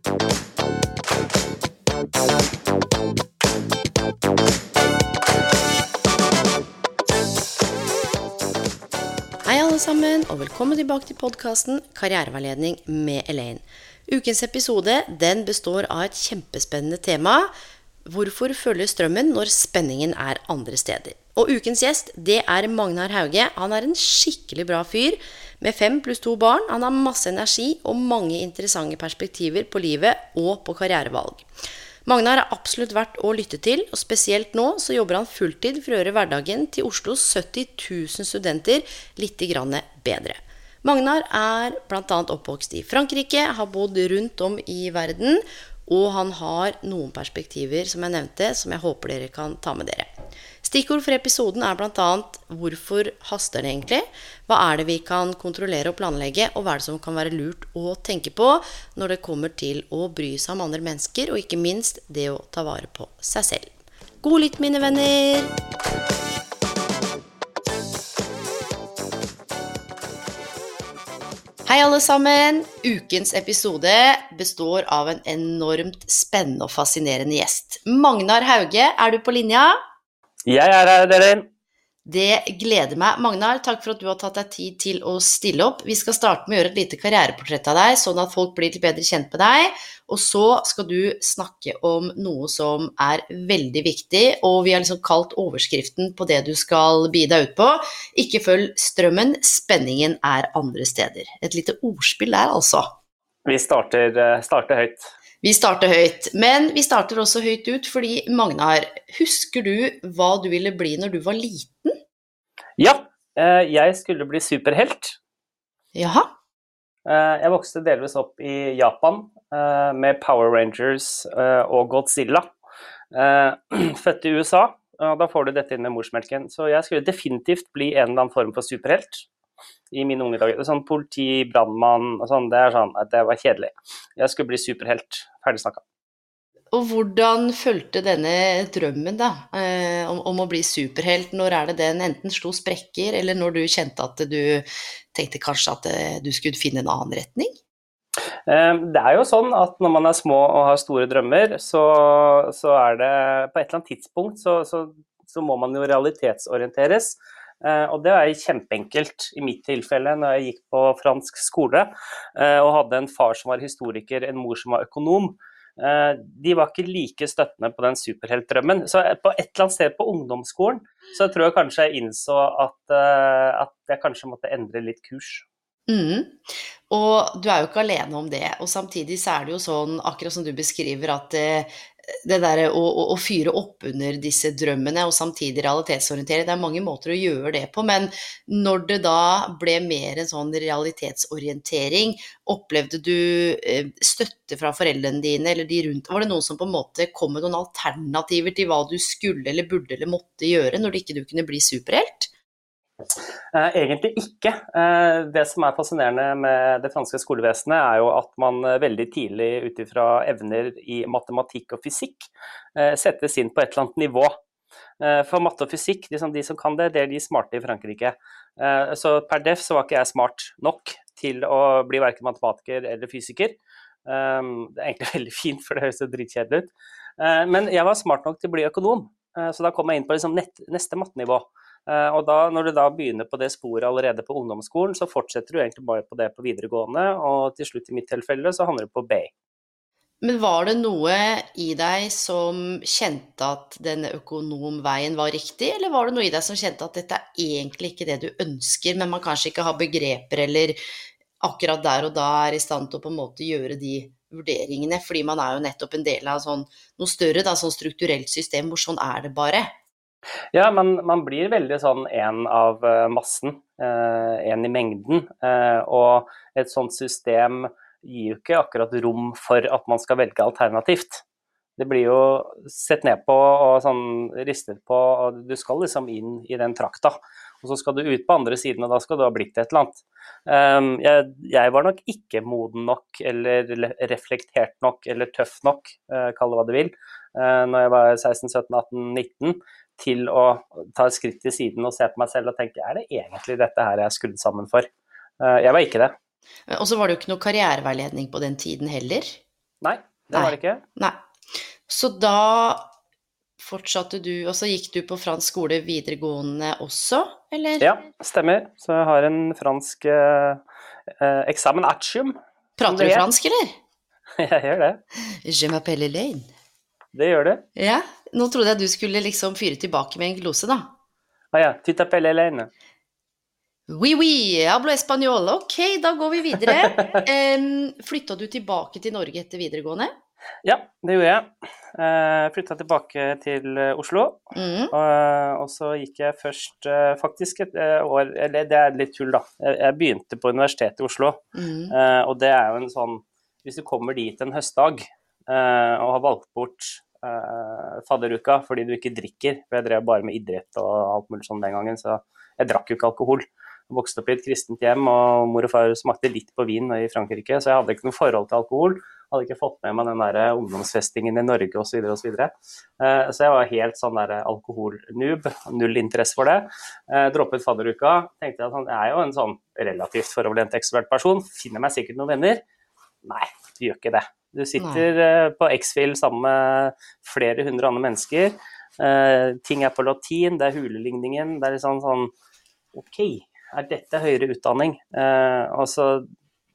Hei alle sammen, og velkommen tilbake til podkasten Karriereveiledning med Elaine. Ukens episode den består av et kjempespennende tema. Hvorfor følge strømmen når spenningen er andre steder? Og ukens gjest det er Magnar Hauge. Han er en skikkelig bra fyr med fem pluss to barn. Han har masse energi og mange interessante perspektiver på livet og på karrierevalg. Magnar er absolutt verdt å lytte til, og spesielt nå så jobber han fulltid for å gjøre hverdagen til Oslos 70 000 studenter litt bedre. Magnar er bl.a. oppvokst i Frankrike, har bodd rundt om i verden, og han har noen perspektiver som jeg nevnte, som jeg håper dere kan ta med dere. Stikkord for episoden er bl.a.: Hvorfor haster det egentlig? Hva er det vi kan kontrollere og planlegge? Og hva er det som kan være lurt å tenke på når det kommer til å bry seg om andre mennesker, og ikke minst det å ta vare på seg selv? God lytt, mine venner! Hei, alle sammen! Ukens episode består av en enormt spennende og fascinerende gjest. Magnar Hauge, er du på linja? Jeg er her, dere. Det gleder meg. Magnar, takk for at du har tatt deg tid til å stille opp. Vi skal starte med å gjøre et lite karriereportrett av deg, sånn at folk blir litt bedre kjent med deg. Og så skal du snakke om noe som er veldig viktig, og vi har liksom kalt overskriften på det du skal bi deg ut på. Ikke følg strømmen, spenningen er andre steder. Et lite ordspill der, altså. Vi starter, eh, starter høyt. Vi starter høyt, men vi starter også høyt ut fordi Magnar, husker du hva du ville bli når du var liten? Ja, eh, jeg skulle bli superhelt. Jaha. Eh, jeg vokste delvis opp i Japan eh, med Power Rangers og Godzilla. Født i USA, og da får du dette inn med morsmelken. Så jeg skulle definitivt bli en eller annen form for superhelt i mine unge dager. Sånn politi, brannmann og sånn, det er sånn at det var kjedelig. Jeg skulle bli superhelt. Ferdig snakka. Og hvordan fulgte denne drømmen da, eh, om, om, å bli superhelt? Når er det den enten slo sprekker, eller når du kjente at du tenkte kanskje at eh, du skulle finne en annen retning? Eh, det er jo sånn at når man er små og har store drømmer, så, så er det på et eller annet tidspunkt så, så, så må man jo realitetsorienteres. Eh, og det er kjempeenkelt i mitt tilfelle når jeg gikk på fransk skole eh, og hadde en far som var historiker, en mor som var økonom. Eh, de var ikke like støttende på den superheltdrømmen. Så på et eller annet sted på ungdomsskolen så tror jeg kanskje jeg innså at, at jeg kanskje måtte endre litt kurs. Mm. Og du er jo ikke alene om det. Og samtidig så er det jo sånn, akkurat som du beskriver, at det derre å, å, å, fyre opp under disse drømmene og samtidig realitetsorientere, det er mange måter å gjøre det på. Men når det da ble mer en sånn realitetsorientering, opplevde du eh, støtte fra foreldrene dine eller de rundt? Var det noen som på en måte kom med noen alternativer til hva du skulle eller burde eller måtte gjøre når du ikke kunne bli superhelt? Eh, egentlig ikke. Eh, det som er fascinerende med det franske skolevesenet, er jo at man eh, veldig tidlig ut ifra evner i matematikk og fysikk settes inn på et eller annet nivå. For matte og fysikk, de som, de som kan det, det er de smarte i Frankrike. Så per def så var ikke jeg smart nok til å bli verken matematiker eller fysiker. Det er egentlig veldig fint, for det høres jo dritkjedelig ut. Men jeg var smart nok til å bli økonom, så da kom jeg inn på liksom neste mattenivå. Eh, og da, når du da begynner på det sporet allerede på ungdomsskolen, så fortsetter du egentlig bare på det på videregående, og til slutt i mitt tilfelle så handler det på B. Men var det noe i deg som kjente at denne økonomveien var riktig, eller var det noe i deg som kjente at dette er egentlig ikke det du ønsker, men man kanskje ikke har begreper eller akkurat der og da er i stand til å på en måte gjøre de vurderingene, fordi man er jo nettopp en del av sånn, noe større, da, sånn strukturelt system hvor sånn er det bare? Ja, man, man blir veldig sånn en av eh, massen, en i mengden. Og et sånt system gir jo ikke akkurat rom for at man skal velge alternativt. Det blir jo sett ned på og sånn ristet på, og du skal liksom inn i den trakta. Og så skal du ut på andre siden, og da skal du ha blitt et eller annet. Um, jeg, jeg, var nok ikke moden nok eller reflektert nok eller tøff nok, kall det hva du vil, når jeg var 16, 17, 18, 19, til å ta et skritt til siden og se på meg selv og tenke er det egentlig dette her jeg er skrudd sammen for? Uh, jeg var ikke det. Og så var det jo ikke noe karriereveiledning på den tiden heller. Nei, det Nei. var det ikke. Nei. Så da fortsatte du, og så gikk du på fransk skole videregående også, eller? Ja, stemmer. Så jeg har en fransk eh, eh eksamen artium. Prater du fransk, eller? jeg gjør det. Je m'appelle Elaine. Det gjør du. Ja. Nå trodde jeg du skulle liksom fyre tilbake med en glose, da. Ah ja. Tu t'appelles Elaine. Oui, oui, hablo español. Ok, da går vi videre. Um, Flytta du tilbake til Norge etter videregående? Ja, det gjorde jeg. Uh, Flytta tilbake til eh, Oslo. Mm. Og, og så gikk jeg først uh, faktisk et år Eller det er litt tull, da. Jeg, jeg begynte på Universitetet i Oslo. Mm. Uh, og det er jo en sånn Hvis du kommer dit en høstdag og har valgt bort fadderuka fordi du ikke drikker For jeg drev bare med idrett og alt mulig sånn den gangen, så jeg drakk jo ikke alkohol Jeg vokste opp i et kristent hjem, og mor og far smakte litt på vin i Frankrike, så jeg hadde ikke noe forhold til alkohol. Hadde ikke fått med meg den der ungdomsfestingen i Norge osv. Så, videre, og så, videre. Eh, så jeg var helt sånn der alkoholnoob, null interesse for det. Eh, droppet fadderuka. Tenkte at jeg er jo en sånn relativt foroverlent ekstrovert person, finner meg sikkert noen venner. Nei, du gjør ikke det. Du sitter Nei. Eh, på X-Fill sammen med flere hundre andre mennesker. ting er på latin, det er huleligningen. Det er litt sånn, sånn OK, er dette høyere utdanning? Uh, og så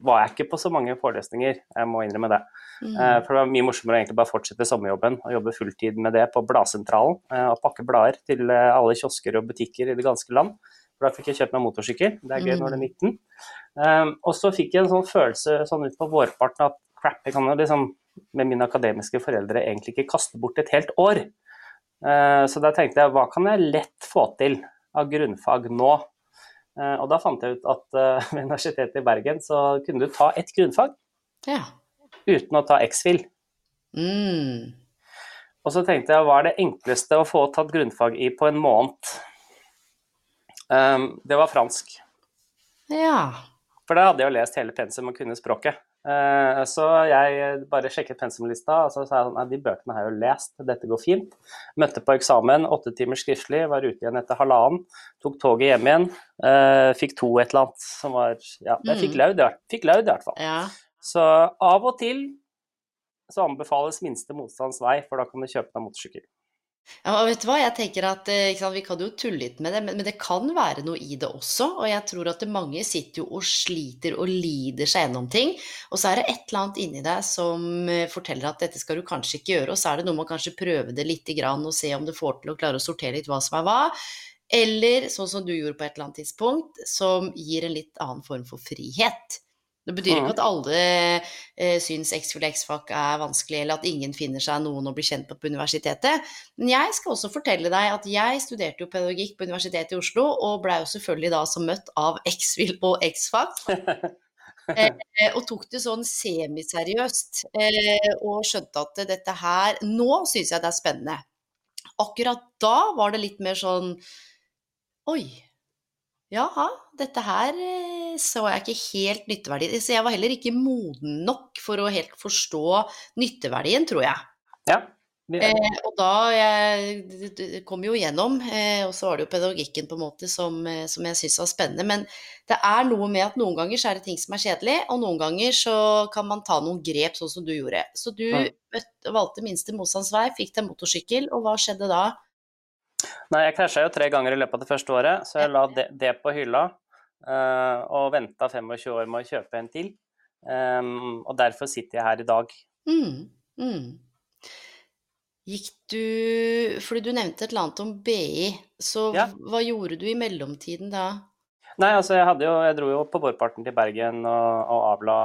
var jeg ikke på så mange forelesninger, jeg må innrømme det. Mm. Uh, for det var mye morsommere å egentlig bare fortsette sommerjobben og jobbe fulltid med det på Bladsentralen. Og pakke blader til alle kiosker og butikker i det ganske land. For da fikk jeg kjøpt meg motorsykkel, det er gøy når du er 19. Um, og så fikk jeg en sånn følelse sånn ut på vårparten at crap, jeg kan jo liksom med mine akademiske foreldre egentlig ikke kaste bort et helt år. Uh, så da tenkte jeg hva kan jeg lett få til av grunnfag nå? Eh, og da fant jeg ut at eh, ved Universitetet i Bergen så kunne du ta ett grunnfag ja. uten å ta X-FIL. Mm. Og så tenkte jeg hva er det enkleste å få tatt grunnfag i på en måned? Det var fransk. Ja. For da hadde jeg jo lest hele pensum og kunne språket. Eh, så jeg bare sjekket pensumlista, og så sa jeg sånn de bøkene har jeg jo lest, dette går fint. Møtte på eksamen, åtte timer skriftlig, var ute igjen etter halvannen. Tok toget hjem igjen. Eh, fikk to et eller annet som var Ja, jeg fikk mm. laud, fikk laud i hvert fall. Ja. Så av og til så anbefales minste motstands vei, for da kan du kjøpe deg motorsykkel. Ja, og vet du hva, jeg tenker at eh, sant, Vi kan jo tulle litt med det, men, men, det kan være noe i det også. Og jeg tror at mange sitter jo og sliter og lider seg gjennom ting. Og så er det et eller annet inni deg som eh, forteller at dette skal du kanskje ikke gjøre. Og så er det noe med å kanskje prøve det lite grann og se om du får til å klare å sortere litt hva som er hva. Eller sånn som du gjorde på et eller annet tidspunkt, som gir en litt annen form for frihet. Det betyr ikke at alle eh, syns X-Full X-Fac er vanskelig, eller at ingen finner seg noen å bli kjent på på universitetet. Men jeg skal også fortelle deg at jeg studerte jo pedagogikk på Universitetet i Oslo, og blei jo selvfølgelig da så møtt av X-Fill og X-Fac. eh, og tok det sånn semiseriøst, eh, og skjønte at dette her Nå syns jeg det er spennende. Akkurat da var det litt mer sånn Oi, Jaha, dette her eh, så jeg ikke helt nytteverdi Så jeg var heller ikke moden nok for å helt forstå nytteverdien, tror jeg. Ja. Eh, og da jeg, kom jo gjennom, eh, og så var det jo pedagogikken på en måte som, eh, som jeg syntes var spennende. Men det er noe med at noen ganger så er det ting som er kjedelig, og noen ganger så kan man ta noen grep sånn som du gjorde. Så du ja. valgte minste motstands vei, fikk deg motorsykkel, og hva skjedde da? Nei, jeg krasja jo tre ganger i løpet av det første året, så jeg la det, det på hylla. Uh, og venta 25 år med å kjøpe en til. Um, og derfor sitter jeg her i dag. Mm, mm. Gikk du Fordi du nevnte et eller annet om BI, så ja. hva gjorde du i mellomtiden da? Nei, altså jeg, jo, jeg dro jo på vårparten til Bergen og, og avla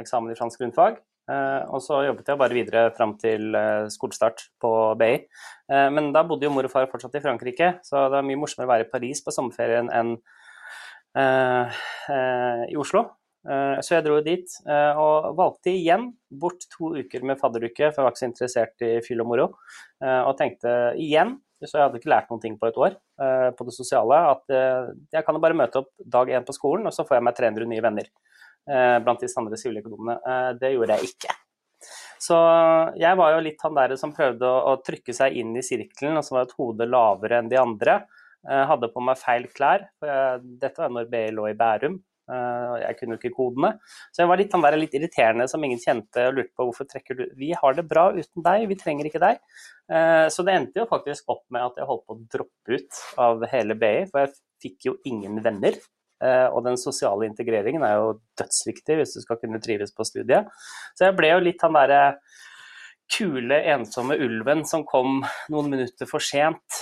eksamen i fransk grunnfag. Og så jobbet jeg bare videre fram til skolestart på BI. Men da bodde jo mor og far fortsatt i Frankrike, så det var mye morsommere å være i Paris på sommerferien enn i Oslo. Så jeg dro dit og valgte igjen bort to uker med fadderuke, for jeg var ikke så interessert i fyll og moro. Og tenkte igjen så jeg hadde ikke lært noen ting på et år på det sosiale. At jeg kan jo bare møte opp dag én på skolen, og så får jeg meg 300 nye venner blant disse andre siviløkonomene. det gjorde jeg ikke. Så jeg var jo litt han der som prøvde å, å trykke seg inn i sirkelen, og som var et hode lavere enn de andre. Jeg hadde på meg feil klær. Dette var når BI lå i Bærum. Jeg kunne jo ikke kodene. Så jeg var litt, der, litt irriterende som ingen kjente og lurte på hvorfor trekker du Vi har det bra uten deg, vi trenger ikke deg. Så det endte jo faktisk opp med at jeg holdt på å droppe ut av hele BI, for jeg fikk jo ingen venner. Uh, og den sosiale integreringen er jo dødsviktig hvis du skal kunne trives på studiet. Så jeg ble jo litt han derre kule, ensomme ulven som kom noen minutter for sent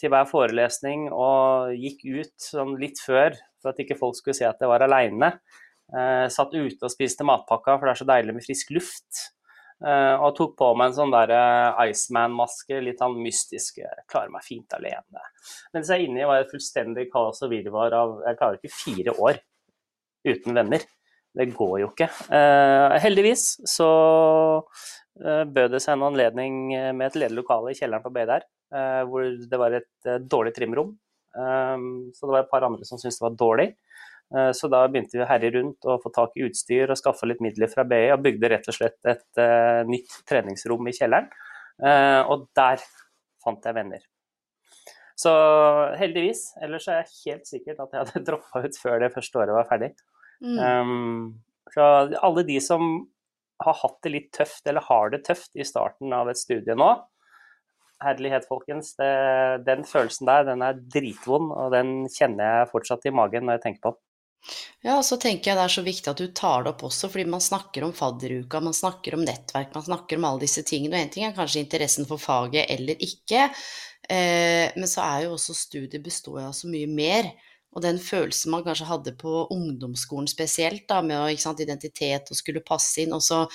til hver forelesning og gikk ut sånn litt før for at ikke folk skulle se at jeg var aleine. Eh, satt ute og spiste matpakka, for det er så deilig med frisk luft. Eh, og tok på meg en sånn der eh, Iceman-maske, litt sånn mystisk. Jeg klarer meg fint alene. Mens jeg inni var et fullstendig kaos og virvar av Jeg klarer ikke fire år uten venner. Det går jo ikke. Eh, heldigvis så eh, bød det seg en anledning med et ledig lokale i kjelleren på BDR, eh, hvor det var et dårlig trimrom så det var et par andre som syntes det var dårlig. Eh, så da begynte vi å herje rundt og få tak i utstyr og skaffe litt midler fra BI, og bygde rett og slett et uh, nytt treningsrom i kjelleren. Uh, og der fant jeg venner. Så heldigvis. Ellers er jeg helt sikkert at jeg hadde droppa ut før det første året var ferdig. Mm. Um, så alle de som har hatt det litt tøft, eller har det tøft i starten av et studie nå, herlighet, folkens. Det, den følelsen der, den er dritvond, og den kjenner jeg fortsatt i magen når jeg tenker på den. Ja, så tenker jeg det er så viktig at du tar det opp også, fordi man snakker om fadderuka, man snakker om nettverk, man snakker om alle disse tingene. Og én ting er kanskje interessen for faget eller ikke, eh, men så er jo også studiet består av så mye mer. Og den følelsen man kanskje hadde på ungdomsskolen spesielt, da, med sant, identitet og skulle passe inn, og så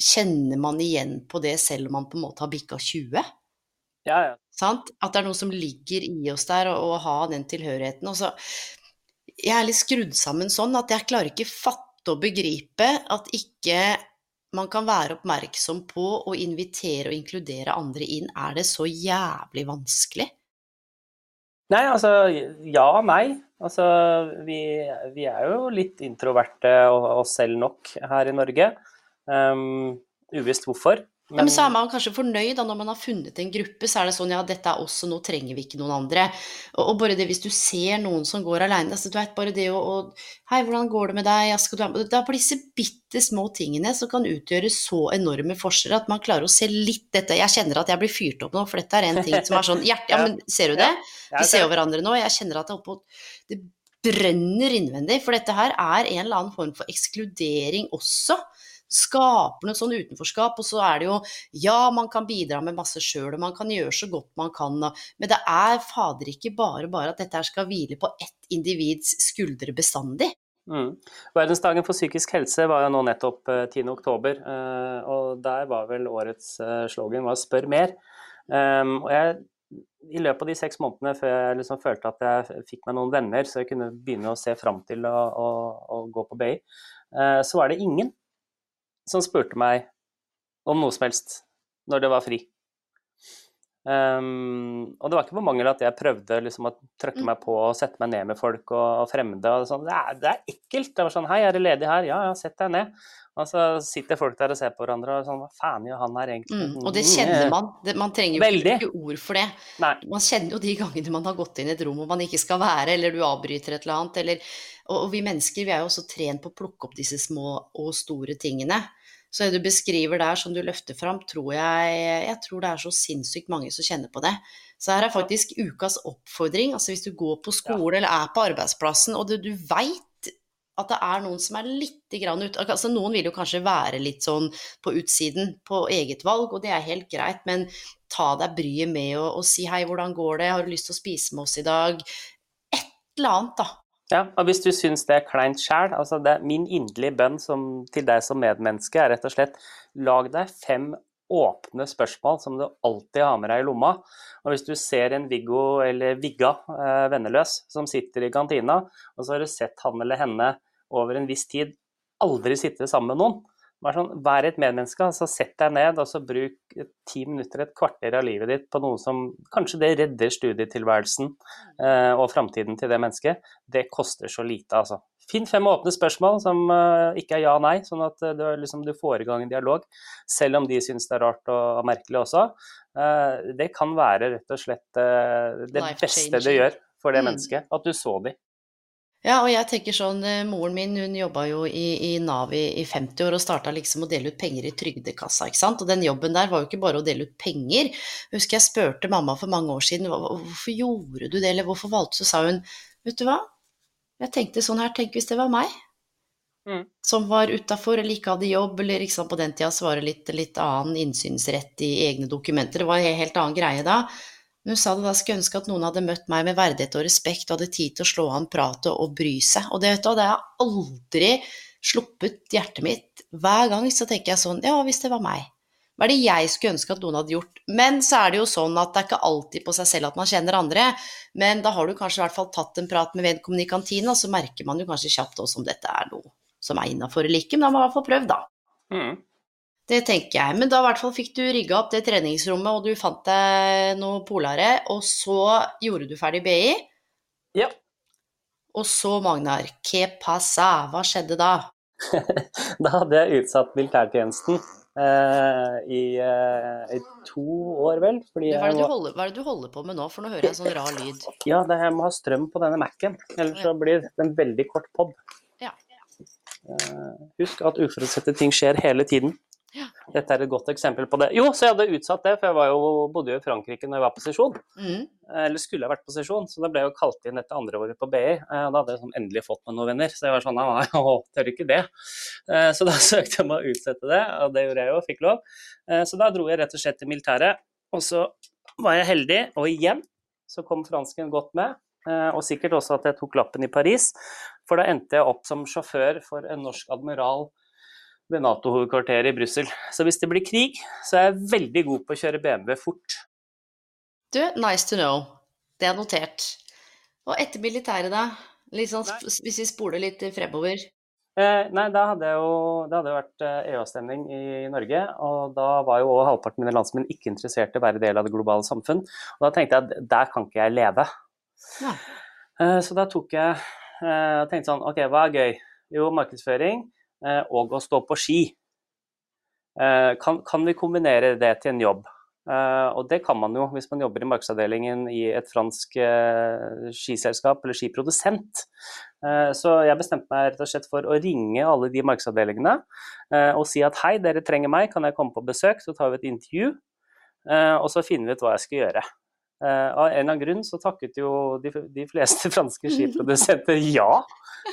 kjenner man igjen på det selv om man på en måte har bikka 20. Ja, ja. At det er noe som ligger i oss der, å ha den tilhørigheten. Og så, jeg er litt skrudd sammen sånn at jeg klarer ikke fatte og begripe at ikke man kan være oppmerksom på å invitere og inkludere andre inn. Er det så jævlig vanskelig? Nei, altså ja og nei. Altså vi, vi er jo litt introverte oss selv nok her i Norge. Um, uvisst hvorfor. Ja, men så er man kanskje fornøyd da når man har funnet en gruppe, så er det sånn ja, dette er oss, og nå trenger vi ikke noen andre. Og, og bare det hvis du ser noen som går aleine, altså, du vet bare det å, Hei, hvordan går det med deg? Skal du Det er på disse bitte små tingene som kan utgjøre så enorme forskjeller at man klarer å se litt dette. Jeg kjenner at jeg blir fyrt opp nå, for dette er en ting som er sånn hjerte, Ja, men ser du det? Vi ser jo hverandre nå. Jeg kjenner at det, er oppå, det brenner innvendig, for dette her er en eller annen form for ekskludering også skaper noe sånn utenforskap. Og så er det jo Ja, man kan bidra med masse sjøl, og man kan gjøre så godt man kan, men det er fader ikke bare bare at dette skal hvile på ett individs skuldre bestandig. Mm. Verdensdagen for psykisk helse var jo nå nettopp 10.10, eh, eh, og der var vel årets eh, slogan var 'spør mer'. Um, og jeg, I løpet av de seks månedene før jeg liksom følte at jeg fikk meg noen venner, så jeg kunne begynne å se fram til å, å, å gå på BI, så var det ingen som spurte meg om noe som helst når det var fri. Um, og det var ikke på mangel at jeg prøvde liksom å trykke mm. meg på og sette meg ned med folk og, og fremmede. Og sånn. det, er, det, er, ekkelt. Det var sånn Hei, er du ledig her? Ja, ja, sett deg ned. Og så sitter folk der og ser på hverandre og sånn Hva faen gjør han her egentlig? Mm, og det kjenner man. Det, man trenger jo ikke ord for det. Nei. Man kjenner jo de gangene man har gått inn i et rom hvor man ikke skal være, eller du avbryter et eller annet. Eller, og, og vi mennesker vi er jo også trent på å plukke opp disse små og store tingene. Så det du beskriver der som du løfter fram, tror jeg, jeg tror det er så sinnssykt mange som kjenner på det. Så her er faktisk ukas oppfordring. altså Hvis du går på skole ja. eller er på arbeidsplassen og du, du veit at det er noen som er litt grann ut, altså Noen vil jo kanskje være litt sånn på utsiden på eget valg, og det er helt greit, men ta deg bryet med og, å si hei, hvordan går det, har du lyst til å spise med oss i dag? Et eller annet, da. Ja, og hvis du syns det er kleint sjæl, altså min inderlige bønn som, til deg som medmenneske er rett og slett lag deg fem åpne spørsmål som du alltid har med deg i lomma. Og hvis du ser en Viggo eller Vigga eh, venneløs som sitter i kantina, og så har du sett han eller henne over en viss tid aldri sitte sammen med noen, Vær, sånn, vær et medmenneske. altså Sett deg ned og så bruk ti minutter, et kvarter av livet ditt på noe som kanskje det redder studietilværelsen eh, og framtiden til det mennesket. Det koster så lite, altså. Finn fem åpne spørsmål som uh, ikke er ja og nei, sånn at uh, du, liksom, du, får i gang en dialog. Selv om de syns det er rart og, og merkelig også. Uh, det kan være rett og slett det beste det gjør for det mm. mennesket, at du så de. Ja, og jeg tenker sånn, eh, moren min hun jobba jo i, i Nav i, i, 50 år og starta liksom å dele ut penger i trygdekassa, ikke sant. Og den jobben der var jo ikke bare å dele ut penger. Jeg husker jeg spurte mamma for mange år siden hvorfor gjorde du det, eller hvorfor valgte du, så sa hun vet du hva, jeg tenkte sånn her, tenk hvis det var meg. Mm. Som var utafor eller ikke hadde jobb, eller liksom på den tida så var det litt, litt annen innsynsrett i egne dokumenter. Det var en helt annen greie da. Hun sa det da skulle ønske at noen hadde møtt meg med verdighet og respekt og hadde tid til å slå an, prate og bry seg. Og det, vet du, det har aldri sluppet hjertet mitt. Hver gang så tenker jeg sånn Ja, hvis det var meg. Hva er det jeg skulle ønske at noen hadde gjort? Men så er det jo sånn at det er ikke alltid på seg selv at man kjenner andre. Men da har du kanskje i hvert fall tatt en prat med vedkommende i kantina, så merker man jo kanskje kjapt også om dette er noe som er innafor eller ikke. Men da har man i hvert fall prøvd, da. Mm. Det tenker jeg. Men da i hvert fall fikk du rigga opp det treningsrommet, og du fant deg noe polare, og så gjorde du ferdig BI. Ja. Og så, Magnar, que passa? Hva skjedde da? da hadde jeg utsatt militærtjenesten eh, i, eh, i, to år, vel. Fordi hva, er må... holder, hva, er det du holder på med nå, for nå hører jeg en sånn rar lyd? Ja, det, jeg må ha strøm på denne Mac-en, ellers så blir det en veldig kort pod. Ja. Eh, husk at uforutsette ting skjer hele tiden. Ja. Dette er et godt eksempel på det. Jo, så jeg hadde utsatt det, for jeg jo, bodde jo i Frankrike når jeg var på sesjon. Mm. Eller skulle jeg vært på sesjon, så da ble jeg jo kalt inn etter andre året på BI. Eh, da hadde jeg sånn endelig fått meg noen venner, så jeg var sånn nei, jeg tør ikke det. Eh, så da søkte jeg om å utsette det, og det gjorde jeg jo, fikk lov. Eh, så da dro jeg rett og slett til militæret. Og så var jeg heldig, og igjen så kom fransken godt med. Og sikkert også at jeg tok lappen i Paris, for da endte jeg opp som sjåfør for en norsk admiral ved Nato-hovedkvarteret i Brussel. Så hvis det blir krig, så er jeg veldig god på å kjøre BMW fort. Du, nice to know. Det er notert. Og etter militæret, da? Sånn, hvis vi spoler litt fremover? Eh, nei, da hadde jo det hadde vært EU-avstemning eh, e i Norge. Og da var jo halvparten av mine landsmenn ikke interessert i å være del av det globale samfunn. Og da tenkte jeg at der kan ikke jeg leve. Ja. Eh, så da tok jeg eh, tenkte sånn OK, hva er gøy? Jo, markedsføring. Eh, og å stå på ski. Eh, kan, kan, vi kombinere det til en jobb? Eh, og det kan man jo hvis man jobber i markedsavdelingen i et fransk skiselskap eller skiprodusent. Så jeg bestemte meg rett og slett for å ringe alle de markedsavdelingene og si at hei, dere trenger meg, kan jeg komme på besøk? Så tar vi et intervju, og så finner vi ut hva jeg skal gjøre. Av en eller annen grunn så takket jo de, de fleste franske skiprodusenter ja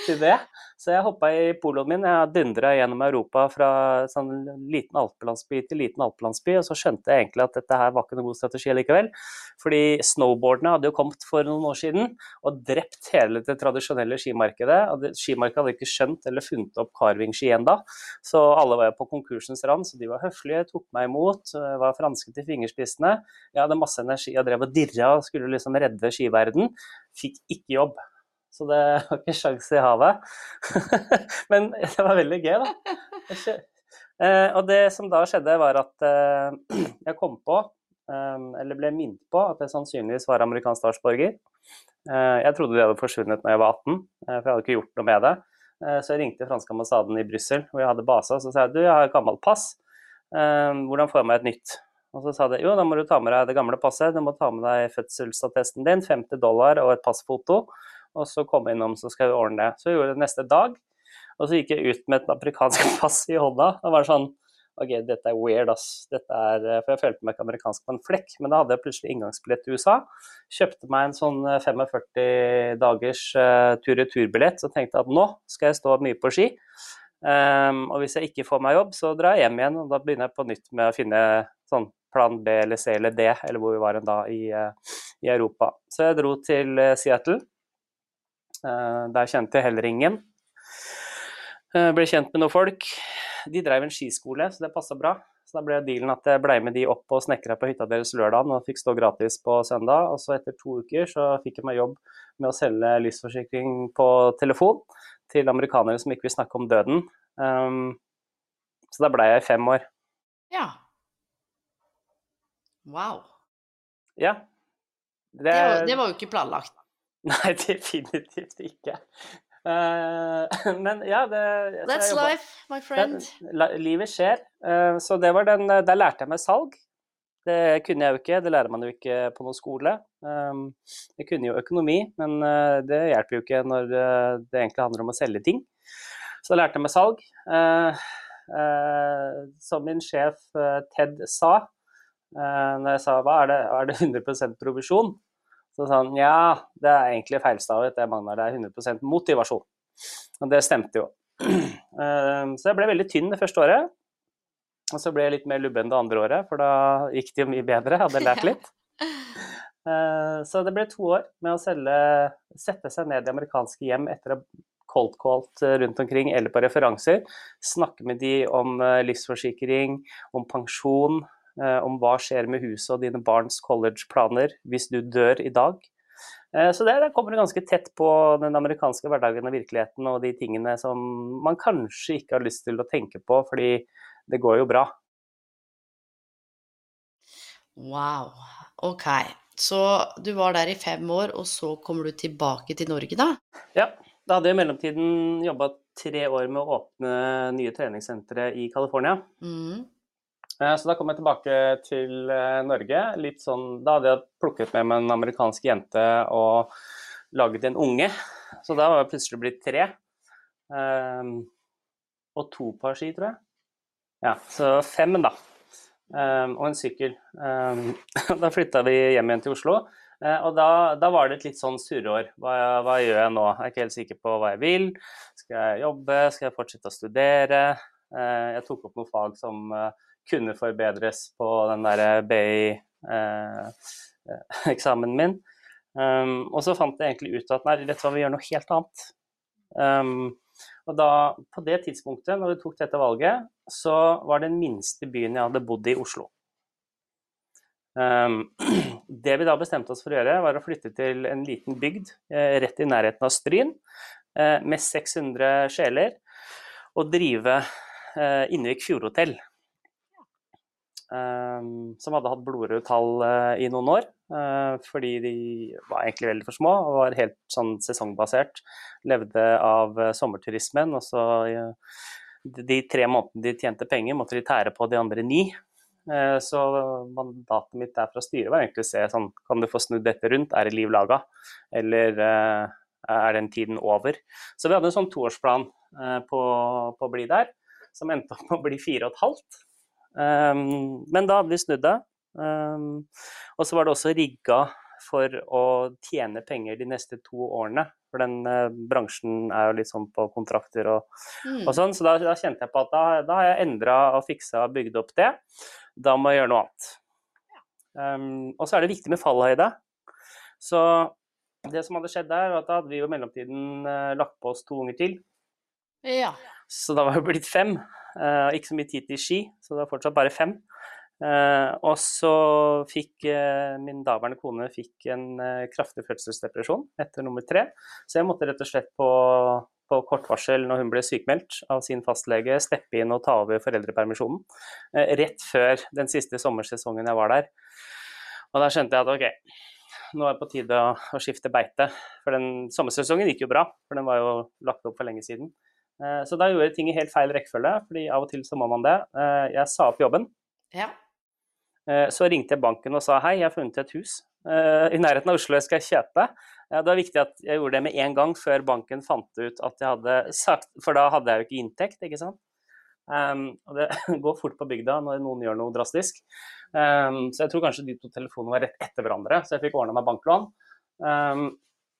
til det. Så jeg hoppa i poloen min. Jeg dundra gjennom Europa fra sånn liten alpelandsby til liten alpelandsby, og så skjønte jeg egentlig at dette her var ikke noen god strategi likevel. Fordi snowboardene hadde jo kommet for noen år siden og drept hele det tradisjonelle skimarkedet. Skimarkedet hadde ikke skjønt eller funnet opp carvingski ennå, så alle var jo på konkursens rand. Så de var høflige, tok meg imot, var franske til fingerspissene. Jeg hadde masse energi og drev og dirra skulle liksom redde skiverden. Fikk ikke jobb. Så det var ikke sjans i havet. Men det var veldig gøy, da. Eh, og det som da skjedde, var at eh, jeg kom på, eh, eller ble minnet på, at jeg sannsynligvis var amerikansk statsborger. Jeg trodde de hadde forsvunnet når jeg var 18, for jeg hadde ikke gjort noe med det. Så jeg ringte franske ambassaden i Brussel, hvor jeg hadde base, og så sa jeg du, jeg har et gammelt pass. Hvordan får jeg meg et nytt? Og så sa de jo, da må du ta med deg det gamle passet, du må ta med deg fødselsattesten din, 50 dollar og et passfoto og så komme innom, så skal vi ordne det. Så jeg gjorde det neste dag, og så gikk jeg ut med et afrikansk pass i hånda. og var sånn OK, dette er weird, ass. Dette er, eh, for jeg følte meg ikke amerikansk på en flekk. Men da hadde jeg plutselig inngangsbillett til USA. Kjøpte meg en sånn 45 eh, dagers uh, tur-retur-billett så tenkte at nå skal jeg stå mye på ski. Um, og hvis jeg ikke får meg jobb, så drar jeg hjem igjen, og da begynner jeg på nytt med å finne sånn plan B eller C eller D, eller hvor vi var da i, uh, i Europa. Så jeg dro til Seattle Der kjente jeg heller ingen. Ble kjent med noen folk. De drev en skiskole, så det passa bra. Så da ble dealen at jeg ble med de opp og snekra på hytta deres lørdag og fikk stå gratis på søndag. Og så etter to uker så fikk jeg meg jobb med å selge livsforsikring på telefon til amerikanere som ikke vil snakke om døden. Um, så da ble jeg i fem år. Ja. Wow. Ja. Det, det, var, det var jo ikke planlagt. Nei, definitivt ikke. Uh, men ja det, That's life, my friend. Det, livet skjer. Uh, så det var den Der lærte jeg meg salg. Det kunne jeg jo ikke, det lærer man jo ikke på noen skole. Um, jeg kunne jo økonomi, men det hjelper jo ikke når det egentlig handler om å selge ting. Så jeg lærte meg salg. som min sjef Ted sa, når jeg sa hva er det, er det 100% provisjon? Så han ja, det er egentlig feilstavet, det mangler deg 100% motivasjon. Og det stemte jo. Ehm, så jeg ble veldig tynn det første året. Og så ble jeg litt mer lubben det andre året, for da gikk det jo mye bedre. Hadde lært litt. Ehm, så det ble to år med å selge, sette seg ned i amerikanske hjem etter å ha cold called rundt omkring eller på referanser. Snakke med de om eh, livsforsikring, om pensjon, om hva skjer med huset og dine barns college-planer hvis du dør i dag. Eh, så der det kommer ganske tett på den amerikanske hverdagen og virkeligheten og de tingene som man kanskje ikke har lyst til å tenke på, fordi det går jo bra. Wow. Ok. Så du var der i fem år, og så kommer du tilbake til Norge, da? Ja. Da hadde jeg i mellomtiden jobba tre år med å åpne nye treningssentre i California. Mm. Eh, så da kom jeg tilbake til eh, Norge. litt sånn, Da hadde jeg plukket med meg en amerikansk jente og laget en unge. Så da var jeg plutselig blitt tre. Um, og to par ski, tror jeg. Ja, så fem, da. Um, og en sykkel. Um, da flytta vi hjem igjen til Oslo. Uh, og da, da, var det et litt sånn surreår. Hva, hva, gjør jeg nå? Jeg er ikke helt sikker på hva jeg vil. Skal jeg jobbe? Skal jeg fortsette å studere? Uh, jeg tok opp noen fag som uh, kunne forbedres på den der BI-eksamen eh, min. Um, og så fant jeg egentlig ut at nei, dette var vi gjør noe helt annet. Um, og da, på det tidspunktet, når vi tok dette valget, så var den minste byen jeg hadde bodd i, Oslo. Um, det vi da bestemte oss for å gjøre, var å flytte til en liten bygd eh, rett i nærheten av Stryn, eh, med 600 sjeler, og drive eh, Innvik Fjordhotell. Ehm, som hadde hatt blodrøde tall eh, i noen år. Eh, fordi de var egentlig veldig for små og var helt sånn sesongbasert. Levde av eh, sommerturismen. Og så de tre månedene de tjente penger, måtte de tære på de andre ni. Så mandatet mitt der fra styret var egentlig å se sånn Kan du få snudd dette rundt? Er det liv laga? Eller er den tiden over? Så vi hadde en sånn toårsplan på, på å bli der, som endte opp med å bli fire og et halvt. Um, men da hadde vi snudd det. Um, og så var det også rigga for å tjene penger de neste to årene. For den uh, bransjen er jo litt sånn på kontrakter og, mm. og sånn. Så da, da, kjente jeg på at da, da har jeg endra og fiksa og bygd opp det. Da må jeg gjøre noe annet. Um, og så er det viktig med fallhøyde. Så det som hadde skjedd der, var at da hadde vi jo i mellomtiden uh, lagt på oss to unger til. Ja. Så da var det blitt fem. Uh, ikke så mye tid til ski, så det var fortsatt bare fem. Uh, og så fikk uh, min daværende kone fikk en kraftig fødselsdepresjon etter nummer tre. Så jeg måtte rett og slett på, på kort varsel når hun ble sykemeldt av sin fastlege, steppe inn og ta over foreldrepermisjonen. rett før den siste sommersesongen jeg var der. Og da skjønte jeg at ok, nå er det på tide å, å skifte beite. For den sommersesongen gikk jo bra, for den var jo lagt opp for lenge siden. Eh, så da gjorde jeg ting i helt feil rekkefølge, fordi av og til så må man det. Eh, jeg sa opp jobben. Ja. Eh, så ringte jeg banken og sa hei, jeg har funnet et hus i nærheten av Oslo jeg skal kjøpe. Det var viktig at jeg gjorde det med en gang før banken fant ut at jeg hadde sagt For da hadde jeg jo ikke inntekt, ikke sant. Um, og det går fort på bygda når noen gjør noe drastisk. Um, så jeg tror kanskje de to telefonene var rett etter hverandre, så jeg fikk ordna meg banklån.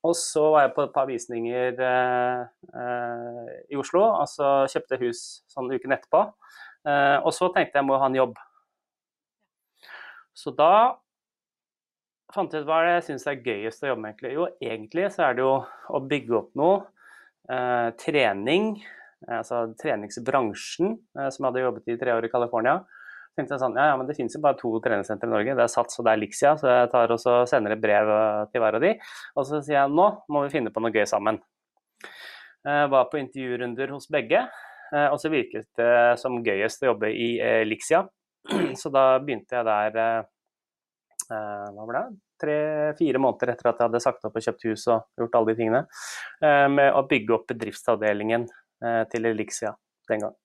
Og så var jeg på et par visninger eh, eh, i Oslo, altså kjøpte hus sånn uken etterpå. Eh, og så tenkte jeg jeg må ha en jobb. Så da fant jeg ut hva jeg syns er gøyest å jobbe med, egentlig. Jo, egentlig så er det jo å bygge opp noe. Eh, trening, altså treningsbransjen, eh, som jeg hadde jobbet i tre år i California. Tenkte jeg sånn, ja, ja, men Det finnes jo bare to treningssentre i Norge. Det er Sats og det er Lixia. Så jeg tar og sender et brev eh, til hver av de. Og så sier jeg nå må vi finne på noe gøy sammen. Jeg var på intervjurunder hos begge. Og så virket det som gøyest å jobbe i Lixia. Så da begynte jeg der hva var det? Tre-fire måneder etter at jeg hadde sagt opp og kjøpt hus og gjort alle de tingene, med å bygge opp bedriftsavdelingen til Elixia den gang.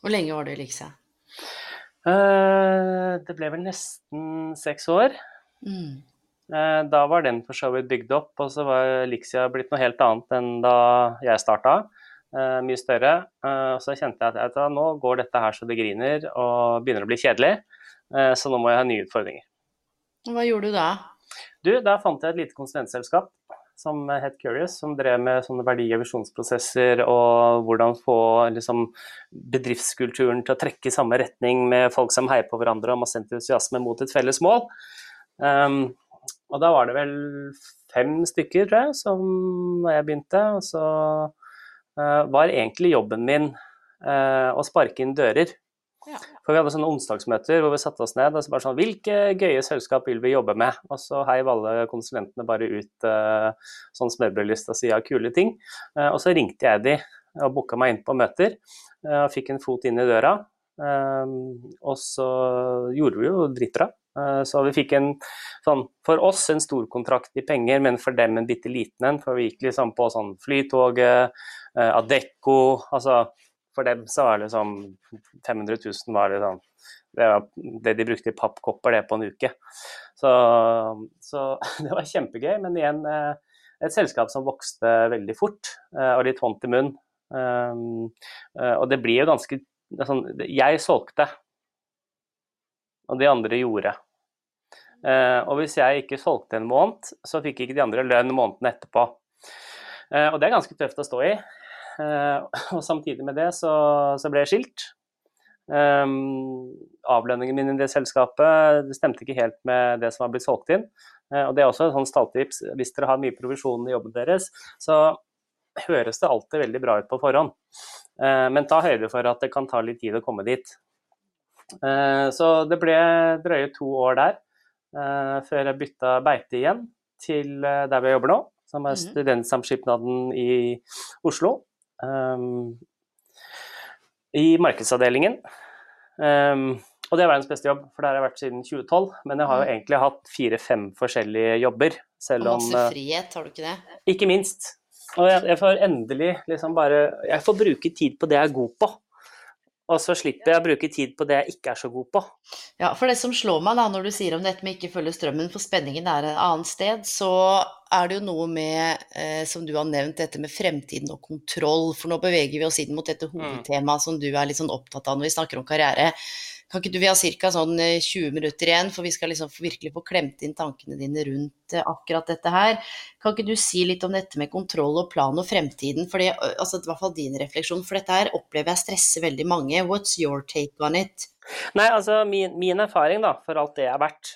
Hvor lenge var du i Elixia? Det ble vel nesten seks år. Mm. Da var den for så vidt bygd opp, og så var Elixia blitt noe helt annet enn da jeg starta. Mye større. Så kjente jeg at nå går dette her så det griner og begynner å bli kjedelig, så nå må jeg ha nye utfordringer. Hva gjorde du da? Du, Da fant jeg et lite konsulentselskap som het Curious, som drev med sånne verdi- og visjonsprosesser og hvordan få liksom, bedriftskulturen til å trekke i samme retning med folk som heier på hverandre og masse entusiasme mot et felles mål. Um, og da var det vel fem stykker, tror jeg, som jeg begynte. Og så uh, var egentlig jobben min uh, å sparke inn dører ja. For Vi hadde sånne onsdagsmøter hvor vi satte oss ned og så bare sånn Hvilke gøye selskap vil vi jobbe med? Og så heiv alle konsulentene bare ut uh, sånn smørbrødliste og si ja, kule ting. Uh, og så ringte jeg de og booka meg inn på møter. Uh, og fikk en fot inn i døra. og så gjorde vi jo dritbra. Så vi fikk en sånn, for oss en stor kontrakt i penger, men for dem en bitte liten en. For vi gikk liksom på sånn Flytoget, Adecco, altså for dem så var det liksom 500 000 var liksom det, var det de brukte i pappkopper det på en uke. Så, så, det var kjempegøy, men igjen eh, et selskap som vokste veldig fort eh, og litt hånd til munn. Um, og det blir jo ganske sånn Jeg solgte, og de andre gjorde. Og hvis jeg ikke solgte en måned, så fikk ikke de andre lønn måneden etterpå. Og det er ganske tøft å stå i. Eh, og samtidig med det så, så ble jeg skilt. Um, avlønningen min i det selskapet det stemte ikke helt med det som var blitt solgt inn. Uh, og det er også et sånt stalltips. Hvis dere har mye provisjon i jobben deres, så høres det alltid veldig bra ut på forhånd. Uh, men ta høyde for at det kan ta litt tid å komme dit. Uh, så det ble drøye to år der før jeg bytta beite igjen til der vi jobber nå, som er mhm. Studentsamskipnaden i Oslo. Um, I markedsavdelingen. Um, og det er verdens beste jobb, for det har jeg vært siden 2012. Men jeg har jo mm. egentlig hatt fire-fem forskjellige jobber. Selv og masse eh, frihet, har du ikke det? Ikke minst. Og jeg, jeg får endelig liksom bare Jeg får bruke tid på det jeg er god på. Og så slipper jeg å bruke tid på det jeg ikke er så god på. Ja, for det som slår meg da, når du sier om dette med ikke følge strømmen, for spenningen er et annet sted, så er det jo noe med, eh, som du har nevnt, dette med fremtiden og kontroll. For nå beveger vi oss inn mot dette mm. hovedtemaet som du er litt sånn opptatt av når vi snakker om karriere. Kan ikke du, Vi har ca. sånn 20 eh, minutter igjen, for vi skal liksom virkelig få klemt inn tankene dine rundt eh, akkurat dette her. Kan ikke du si litt om dette med kontroll og plan og fremtiden? For det, altså, i hvert fall din refleksjon, for dette her opplever jeg stresser veldig mange. What's your take on it? Nei, altså min, min, erfaring da, for alt det jeg har vært,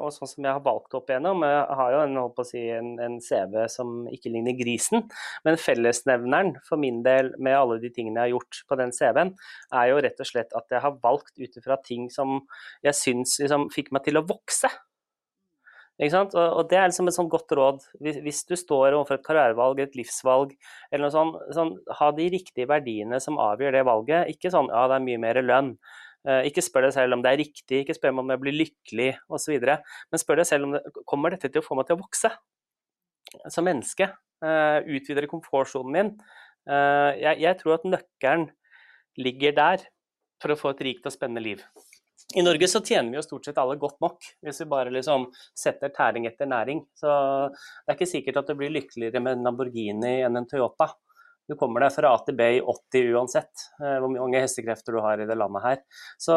og sånn som jeg har valgt opp igjennom Jeg har jo en, si, en, en, CV som ikke ligner grisen, men fellesnevneren for min del med alle de tingene jeg har gjort på den CV-en, er jo rett og slett at jeg har valgt ut ifra ting som jeg syns liksom, fikk meg til å vokse. Og, og det er liksom et sånn godt råd. Hvis, hvis, du står overfor et karrierevalg, et livsvalg, eller noe sånt, sånn, ha de riktige verdiene som avgjør det valget. Ikke sånn ja, det er mye mer lønn. Eh, ikke spør deg selv om det er riktig, ikke spør meg om jeg blir lykkelig osv. Men spør deg selv om det kommer dette til å få meg til å vokse som menneske. Uh, utvider komfortsonen min. Uh, jeg, jeg, tror at nøkkelen ligger der for å få et rikt og spennende liv. I Norge så tjener vi jo stort sett alle godt nok, hvis vi bare liksom setter tæring etter næring. Så det er ikke sikkert at du blir lykkeligere med en Lamborghini enn en Toyota. Du kommer deg fra A til B i 80 uansett eh, hvor mange hestekrefter du har i det landet her. Så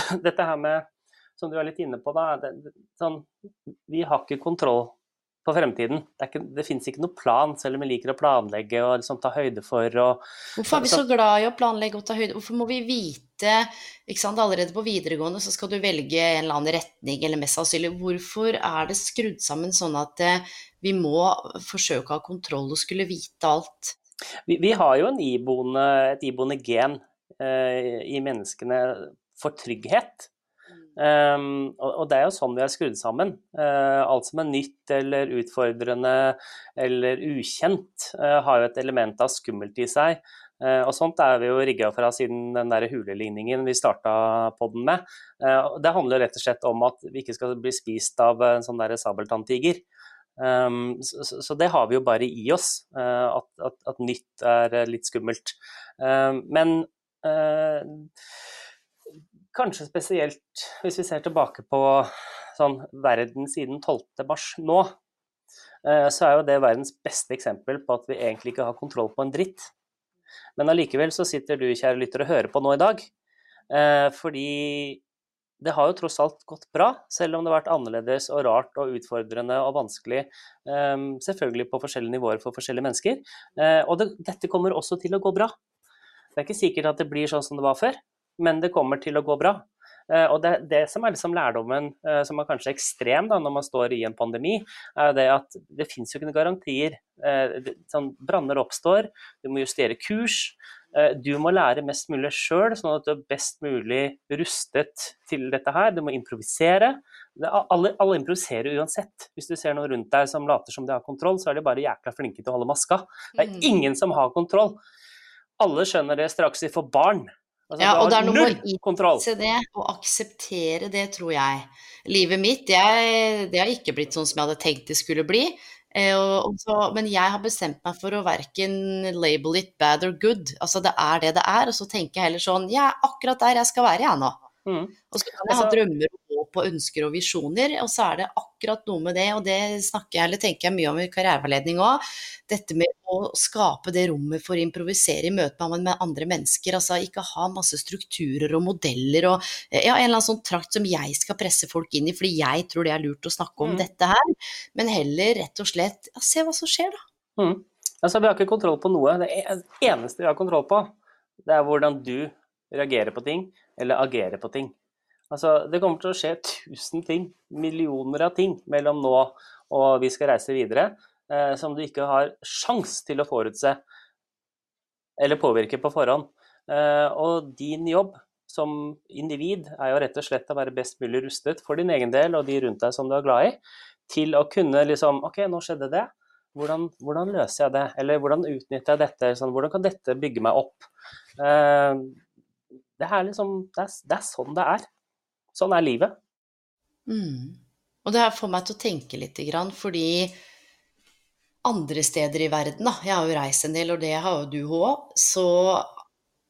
dette her med, som du er litt inne på, da det, sånn, Vi har ikke kontroll på fremtiden. Det, ikke, det fins ikke noen plan, selv om vi liker å planlegge og liksom ta høyde for og Hvorfor er vi så glad i å planlegge og ta høyde? Hvorfor må vi vite ikke sant, Allerede på videregående så skal du velge en eller annen retning, eller mest sannsynlig. Hvorfor er det skrudd sammen sånn at eh, vi må forsøke å ha kontroll og skulle vite alt? Vi, vi har jo iboende, et iboende gen eh, i menneskene for trygghet. Um, og, det er jo sånn vi er skrudd sammen. Uh, alt som er nytt eller utfordrende eller ukjent, uh, har jo et element av skummelt i seg. Uh, og sånt er vi jo rigga fra siden den der huleligningen vi starta podden med. det handler rett og slett om at vi ikke skal bli spist av en sånn der sabeltanntiger. Um, så, så, det har vi jo bare i oss, at, at, at, nytt er litt skummelt. men Kanskje spesielt hvis vi ser tilbake på sånn verden siden 12. mars nå, eh, så er jo det verdens beste eksempel på at vi egentlig ikke har kontroll på en dritt. Men allikevel så sitter du, kjære lytter, og hører på nå i dag. Eh, fordi det har jo tross alt gått bra, selv om det har vært annerledes og rart og utfordrende og vanskelig. Eh, selvfølgelig på forskjellige nivåer for forskjellige mennesker. Og det, dette kommer også til å gå bra. Det er ikke sikkert at det blir sånn som det var før, men det kommer til å gå bra. Eh, og det, det som er liksom lærdommen, eh, som er kanskje ekstrem da, når man står i en pandemi, er det at det fins jo ikke noen garantier. Eh, sånn, branner oppstår, du må justere kurs. Du må lære mest mulig sjøl, sånn at du er best mulig rustet til dette her. Du må improvisere. Alle, alle, improviserer uansett. Hvis du ser noen rundt deg som later som de har kontroll, så er de bare jækla flinke til å holde maska. Det er mm. ingen som har kontroll. Alle skjønner det straks de får barn. Altså, ja, og det er noe med å innse det og akseptere det, tror jeg. Livet mitt, jeg, det har ikke blitt sånn som jeg hadde tenkt det skulle bli. Eh, og, og så, men jeg har bestemt meg for å verken label it bad or good. Altså det er det det er. Og så tenker jeg heller sånn Jeg er akkurat der jeg skal være, jeg nå. Mm. Og så kan jeg ha drømmer og håp og ønsker og visjoner, og så er det akkurat noe med det, og det snakker jeg eller tenker jeg mye om i karriereveiledning òg. Dette med å skape det rommet for å improvisere i møte med andre mennesker. Altså ikke ha masse strukturer og modeller og ja, en eller annen sånn trakt som jeg skal presse folk inn i fordi jeg tror det er lurt å snakke om mm. dette her, men heller rett og slett ja, se hva som skjer, da. Mm. Altså, vi har ikke kontroll på noe. Det eneste vi har kontroll på, det er hvordan du reagerer på ting, eller agerer på ting. Altså, det kommer til å skje tusen ting, millioner av ting, mellom nå og vi skal reise videre, eh, som du ikke har sjans til å forutse eller påvirke på forhånd. Eh, og din jobb som individ er jo rett og slett å være best mulig rustet for din egen del og de rundt deg som du er glad i, til å kunne liksom OK, nå skjedde det. Hvordan, hvordan løser jeg det? Eller hvordan utnytter jeg dette? Sånn, hvordan kan dette bygge meg opp? Eh, det er liksom det er, det er, sånn det er. Sånn er livet. Mm. Og det her får meg til å tenke litt, fordi andre steder i verden, da, jeg har jo reist en del, og det har jo du òg, så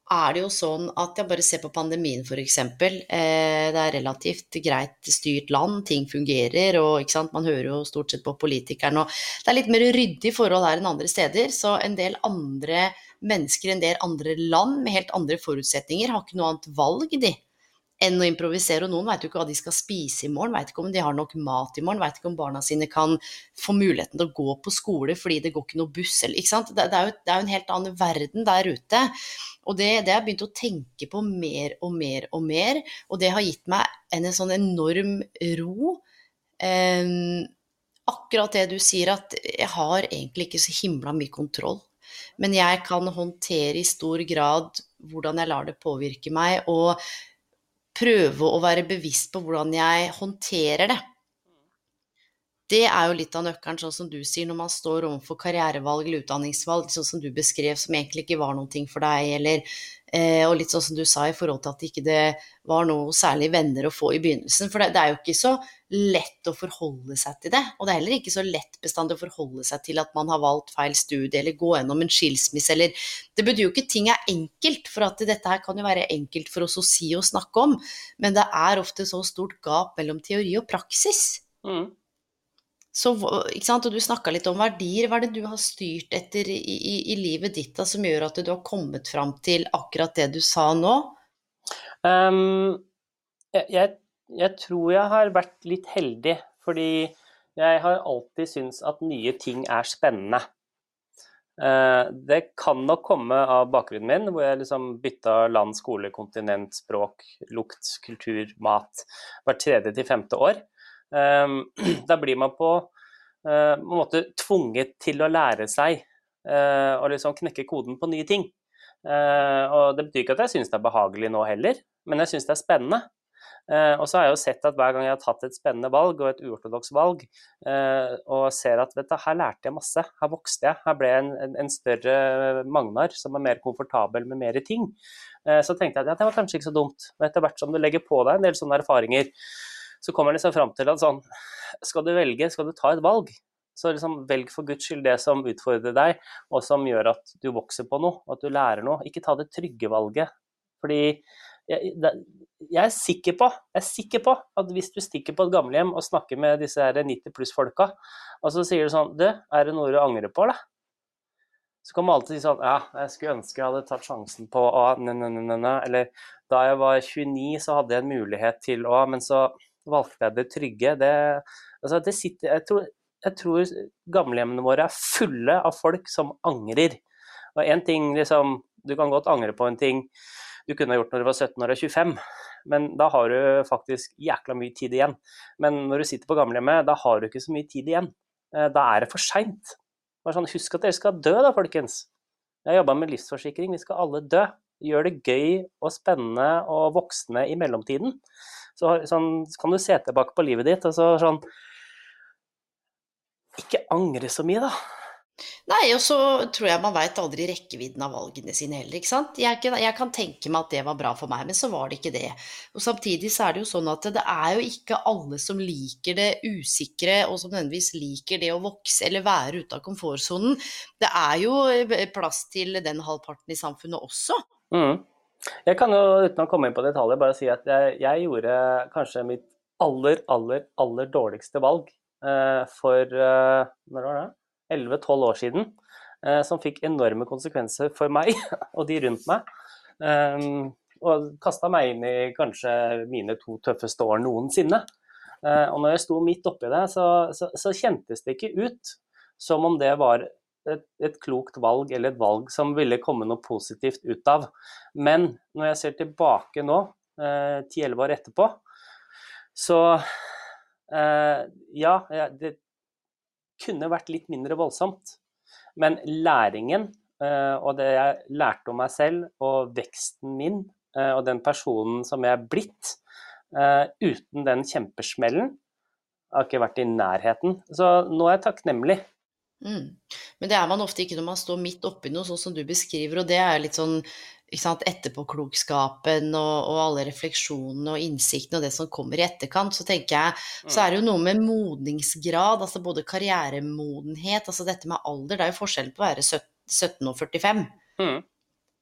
er det jo sånn at jeg bare ser på pandemien f.eks. Eh, det er relativt greit styrt land, ting fungerer, og man hører jo stort sett på politikerne. og Det er litt mer ryddig forhold her enn andre steder, så en del andre mennesker en del andre land med helt andre forutsetninger har ikke noe annet valg, de, enn å improvisere. Og noen vet jo ikke hva de skal spise i morgen, vet ikke om de har nok mat i morgen, vet ikke om barna sine kan få muligheten til å gå på skole fordi det går ikke noe buss eller ikke sant. Det, det, er, jo, det er, jo, en helt annen verden der ute. Og det, det har jeg begynt å tenke på mer og mer og mer, og det har gitt meg en, en sånn enorm ro. Um, akkurat det du sier, at jeg har egentlig ikke så himla mye kontroll. Men jeg kan håndtere i stor grad hvordan jeg lar det påvirke meg, og prøve å være bevisst på hvordan jeg håndterer det. Det er jo litt av nøkkelen, sånn som du sier, når man står overfor karrierevalg eller utdanningsvalg, sånn som du beskrev, som egentlig ikke var noen ting for deg, eller Eh, og litt sånn som du sa i forhold til at det ikke var noe særlig venner å få i begynnelsen. For det, det, er jo ikke så lett å forholde seg til det. Og det er heller ikke så lett bestandig å forholde seg til at man har valgt feil studie eller gå gjennom en skilsmisse eller Det betyr jo ikke ting er enkelt, for at dette her kan jo være enkelt for oss å si og snakke om, men det er ofte så stort gap mellom teori og praksis. Mm. Så, og du snakka litt om verdier. Hva er det du har styrt etter i, i, i, livet ditt da, som gjør at du har kommet fram til akkurat det du sa nå? Um, jeg, jeg, jeg, tror jeg har vært litt heldig, fordi Jeg har alltid syntes at nye ting er spennende. Eh, det kan nok komme av bakgrunnen min, hvor jeg liksom bytta land, skole, kontinent, språk, lukt, kultur, mat hvert tredje til femte år. Eh, da blir man på en måte tvunget til å lære seg å liksom knekke koden på nye ting. Og det betyr ikke at jeg syns det er behagelig nå heller, men jeg syns det er spennende. Uh, og så har jeg jo sett at hver gang jeg har tatt et spennende valg og et uortodoks valg, uh, og ser at vet du, her lærte jeg masse, her vokste jeg, her ble jeg en, en, en større Magnar som er mer komfortabel med mer ting, uh, så tenkte jeg at ja, det var kanskje ikke så dumt. Og etter hvert som du legger på deg en del sånne erfaringer, så kommer jeg liksom fram til at sånn, skal du velge, skal du ta et valg, så liksom velg for guds skyld det som utfordrer deg, og som gjør at du vokser på noe, at du lærer noe. Ikke ta det trygge valget. Fordi jeg, jeg, er sikker på, jeg er sikker på at hvis du stikker på et gamlehjem og snakker med disse 90 pluss-folka, og så sier du sånn Du, er det noe du angrer på, eller? Så kan man alltid si sånn Ja, jeg skulle ønske jeg hadde tatt sjansen på å Eller da jeg var 29, så hadde jeg en mulighet til å Men så valgte jeg det trygge. Det, altså, det sitter jeg tror, jeg tror gamlehjemmene våre er fulle av folk som angrer. Og en ting liksom Du kan godt angre på en ting du kunne ha gjort når du var 17 år og 25. Men da har du faktisk jækla mye tid igjen. Men når du sitter på gamlehjemmet, da har du ikke så mye tid igjen. Eh, da er det for seint. Sånn, husk at dere skal dø da, folkens. Jeg har jobba med livsforsikring, vi skal alle dø. Gjør det gøy og spennende og voksende i mellomtiden. Så, sånn, så kan du se tilbake på livet ditt og så sånn Ikke angre så mye, da. Nei, og så tror jeg man veit aldri rekkevidden av valgene sine heller, ikke sant. Jeg, jeg, kan tenke meg at det var bra for meg, men så var det ikke det. Og samtidig så er det jo sånn at det er jo ikke alle som liker det usikre, og som nødvendigvis liker det å vokse eller være ute av komfortsonen. Det er jo plass til den halvparten i samfunnet også. Mm. Jeg kan jo, uten å komme inn på detaljer, bare si at jeg, jeg gjorde kanskje mitt aller, aller, aller dårligste valg eh, for eh, Når var det? 11-12 år siden, eh, som fikk enorme konsekvenser for meg og de rundt meg. Eh, og kasta meg inn i kanskje mine to tøffeste år noensinne. Uh, og når jeg sto midt oppi det, så, så, så, kjentes det ikke ut som om det var et, et, klokt valg, eller et valg som ville komme noe positivt ut av. Men når jeg ser tilbake nå, ti-elleve uh, år etterpå, så eh, ja, det, kunne vært litt mindre voldsomt. Men læringen eh, og det jeg lærte om meg selv og veksten min eh, og den personen som jeg er blitt, eh, uten den kjempesmellen, har ikke vært i nærheten. Så nå er jeg takknemlig. Mm. Men det er man ofte ikke når man står midt oppi noe, sånn som du beskriver. Og det er litt sånn etterpåklokskapen og, og, alle refleksjonene og innsiktene og det som kommer i etterkant, så tenker jeg så er det jo noe med modningsgrad, altså både karrieremodenhet, altså dette med alder, det er jo forskjell på å være 17 og 45. Mm.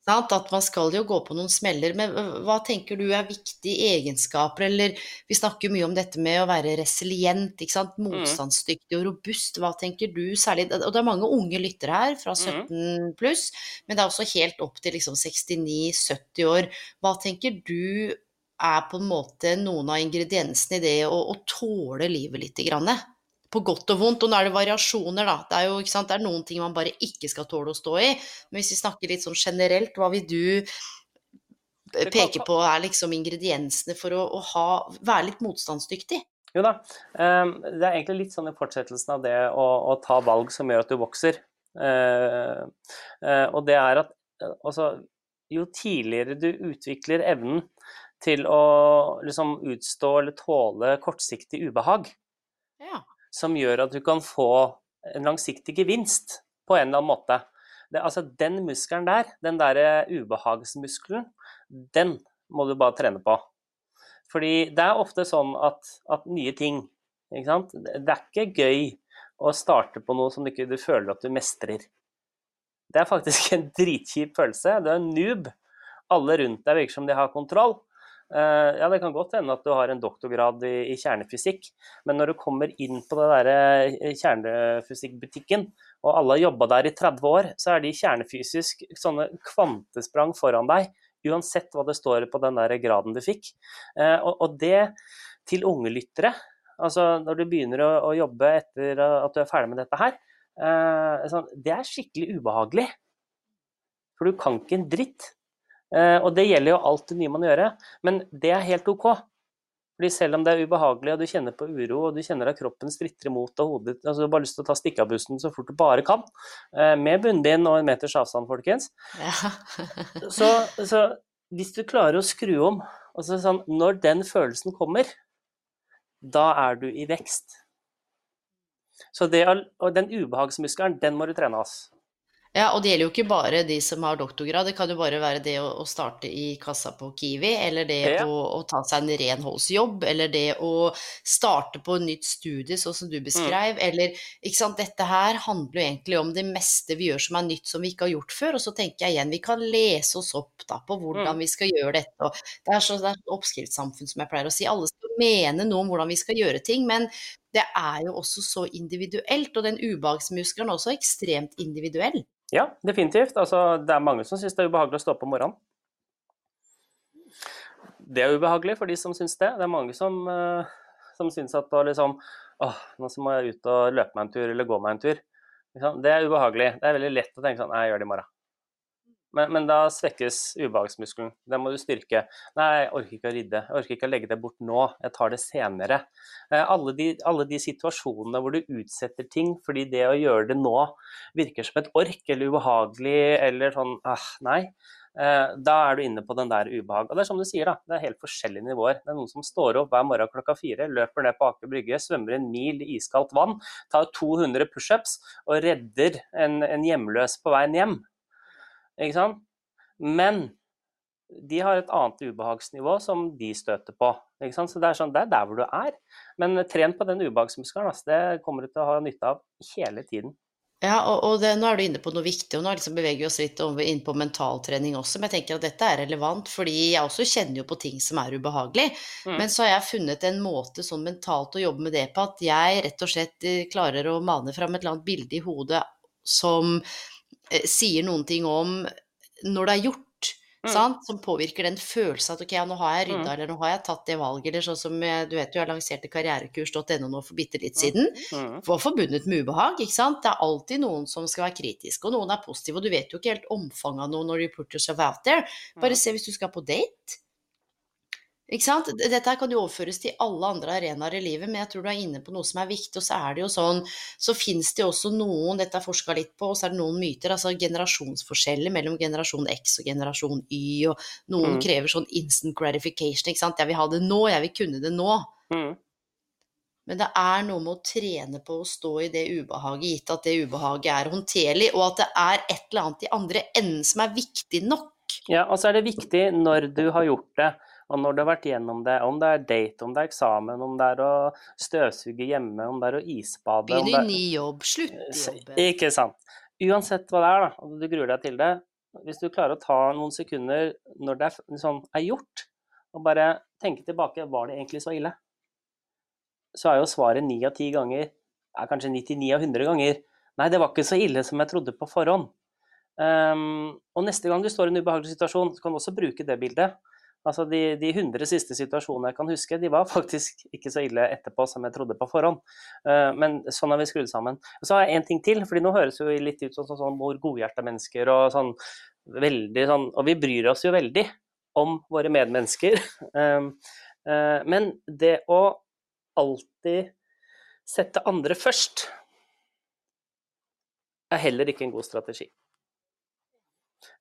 At man skal jo gå på noen smeller. Men hva tenker du er viktige egenskaper? Eller vi snakker mye om dette med å være resilient, mm. motstandsdyktig og robust. Hva tenker du særlig Og det er mange unge lyttere her, fra 17 mm. pluss, men det er også helt opp til liksom 69-70 år. Hva tenker du er på en måte noen av ingrediensene i det å, å tåle livet lite grann? På godt og vondt. Og nå er det variasjoner, da. Det er jo sant, det er noen ting man bare ikke skal tåle å stå i. Men hvis vi snakker litt sånn generelt, hva vil du peke på er liksom ingrediensene for å, å ha, være litt motstandsdyktig? Jo da, ehm, det er egentlig litt sånn i fortsettelsen av det å, å ta valg som gjør at du vokser. Eh, eh, og det er at altså, jo tidligere du utvikler evnen til å liksom utstå eller tåle kortsiktig ubehag, ja som gjør at du kan få en langsiktig gevinst på en eller annen måte. Det, altså Den muskelen der, den der ubehagsmuskelen, den må du bare trene på. Fordi det er ofte sånn at, at nye ting ikke sant? Det er ikke gøy å starte på noe som du ikke føler at du mestrer. Det er faktisk en dritkjip følelse. Du er en noob. Alle rundt deg virker som de har kontroll. Eh, ja, det kan godt hende at du har en doktorgrad i, i kjernefysikk, men når du kommer inn på det der eh, kjernefysikkbutikken, og alle har jobba der i 30 år, så er de kjernefysisk sånne kvantesprang foran deg, uansett hva det står på den der graden du fikk. Eh, og, og det til unge lyttere altså når du begynner å, å jobbe etter at du er ferdig med dette her, sånn, det er skikkelig ubehagelig. For du kan ikke en dritt. Eh, og det gjelder jo alt det nye man gjør, men det er helt OK. Fordi selv om det er ubehagelig, og du kjenner på uro, og du kjenner at kroppen stritter imot og hodet altså Du har bare lyst til å ta stikke av bussen så fort du bare kan, eh, med bunnbind og en meters avstand, folkens. Ja. så, så, hvis du klarer å skru om altså sånn, Når den følelsen kommer, da er du i vekst. Så det, og den ubehagsmuskelen, den må du trene. Altså. Ja, og det gjelder jo ikke bare de som har doktorgrad. Det kan jo bare være det å, å starte i kassa på Kiwi, eller det ja. å, å, ta seg en renholdsjobb, eller det å starte på en nytt studie, sånn som du beskrev. Mm. Eller ikke sant, dette her handler jo egentlig om det meste vi gjør som er nytt som vi ikke har gjort før. Og så tenker jeg igjen, vi kan lese oss opp da på hvordan mm. vi skal gjøre dette. Og det er sånn det er oppskriftssamfunn, som jeg pleier å si. Alle skal mene noe om hvordan vi skal gjøre ting, men det er jo også så individuelt. Og den ubehagsmuskelen er også ekstremt individuell. Ja, definitivt. Altså, det er mange som syns det er ubehagelig å stå opp om morgenen. Det er ubehagelig for de som syns det. Det er mange som, uh, som syns at liksom, åh, nå må jeg ut og løpe meg en tur eller gå meg en tur. Det er ubehagelig. Det er veldig lett å tenke sånn jeg gjør det i morgen. Men, men, da svekkes ubehagsmuskelen. Den må du styrke. Nei, jeg orker ikke å ridde. Jeg orker ikke å legge det bort nå. Jeg tar det senere. Eh, alle de, alle de, situasjonene hvor du utsetter ting fordi det å gjøre det nå virker som et ork eller ubehagelig eller sånn ah, nei. Eh, da er du inne på den der ubehag. Og det er som du sier, da. Det er helt forskjellige nivåer. Det er noen som står opp hver morgen klokka fire, løper ned på Aker Brygge, svømmer en mil i iskaldt vann, tar 200 pushups og redder en, en hjemløs på veien hjem. Ikke sant? Men de har et annet ubehagsnivå som de støter på. Så det er, sånn, det er der hvor du er. Men tren på den ubehagsmuskelen. Altså, det kommer du til å ha nytte av hele tiden. Ja, og, og det, nå er du inne på noe viktig, og nå liksom beveger vi oss litt inn på mentaltrening også. Men jeg tenker at dette er relevant, fordi jeg også kjenner jo på ting som er ubehagelig. Mm. Men så har jeg funnet en måte sånn mentalt å jobbe med det på, at jeg rett og slett eh, klarer å mane fram et eller annet bilde i hodet som sier noen ting om når det er gjort. Mm. Som påvirker den følelsen at ok, ja, nå har jeg rydda, mm. eller nå har jeg tatt det valget, eller sånn som du vet jo, jeg lanserte karrierekurs.no nå for bitte litt mm. siden. Mm. Var forbundet med ubehag, ikke sant. Det er alltid noen som skal være kritiske, og noen er positive, og du vet jo ikke helt omfanget av noe når you put yourself out there. Bare mm. se hvis du skal på date. Ikke sant? Dette kan jo overføres til alle andre arenaer i livet, men jeg tror du er inne på noe som er viktig. Og så er det jo sånn, så fins det jo også noen, dette er forska litt på, og så er det noen myter, altså generasjonsforskjeller mellom generasjon X og generasjon Y, og noen mm. krever sånn instant gratification, ikke sant. Jeg vil ha det nå, jeg vil kunne det nå. Mm. Men det er noe med å trene på å stå i det ubehaget, gitt at det ubehaget er håndterlig, og at det er et eller annet i andre enden som er viktig nok. Ja, og så er det viktig når du har gjort det og når du har vært gjennom det, om det er date, om det er eksamen, om det er å støvsuge hjemme, om det er å isbade Begynn i ny jobb, slutt i jobben. Ikke sant. Uansett hva det er, da, og du gruer deg til det, hvis du klarer å ta noen sekunder når det er, sånn, er gjort, og bare tenke tilbake var det egentlig så ille? Så er jo svaret ni av ti ganger, er kanskje 99 av 100 ganger, nei, det var ikke så ille som jeg trodde på forhånd. Um, og neste gang du står i en ubehagelig situasjon, så kan du også bruke det bildet. Altså de, de 100 siste situasjonene jeg kan huske, de var faktisk ikke så ille etterpå som jeg trodde på forhånd. Uh, men sånn har vi skrudd sammen. Og så har jeg en ting til, fordi nå høres jo litt ut som sånn, sånn, hvor godhjerta mennesker og sånn veldig sånn Og vi bryr oss jo veldig om våre medmennesker. Uh, uh, men det å alltid sette andre først er heller ikke en god strategi.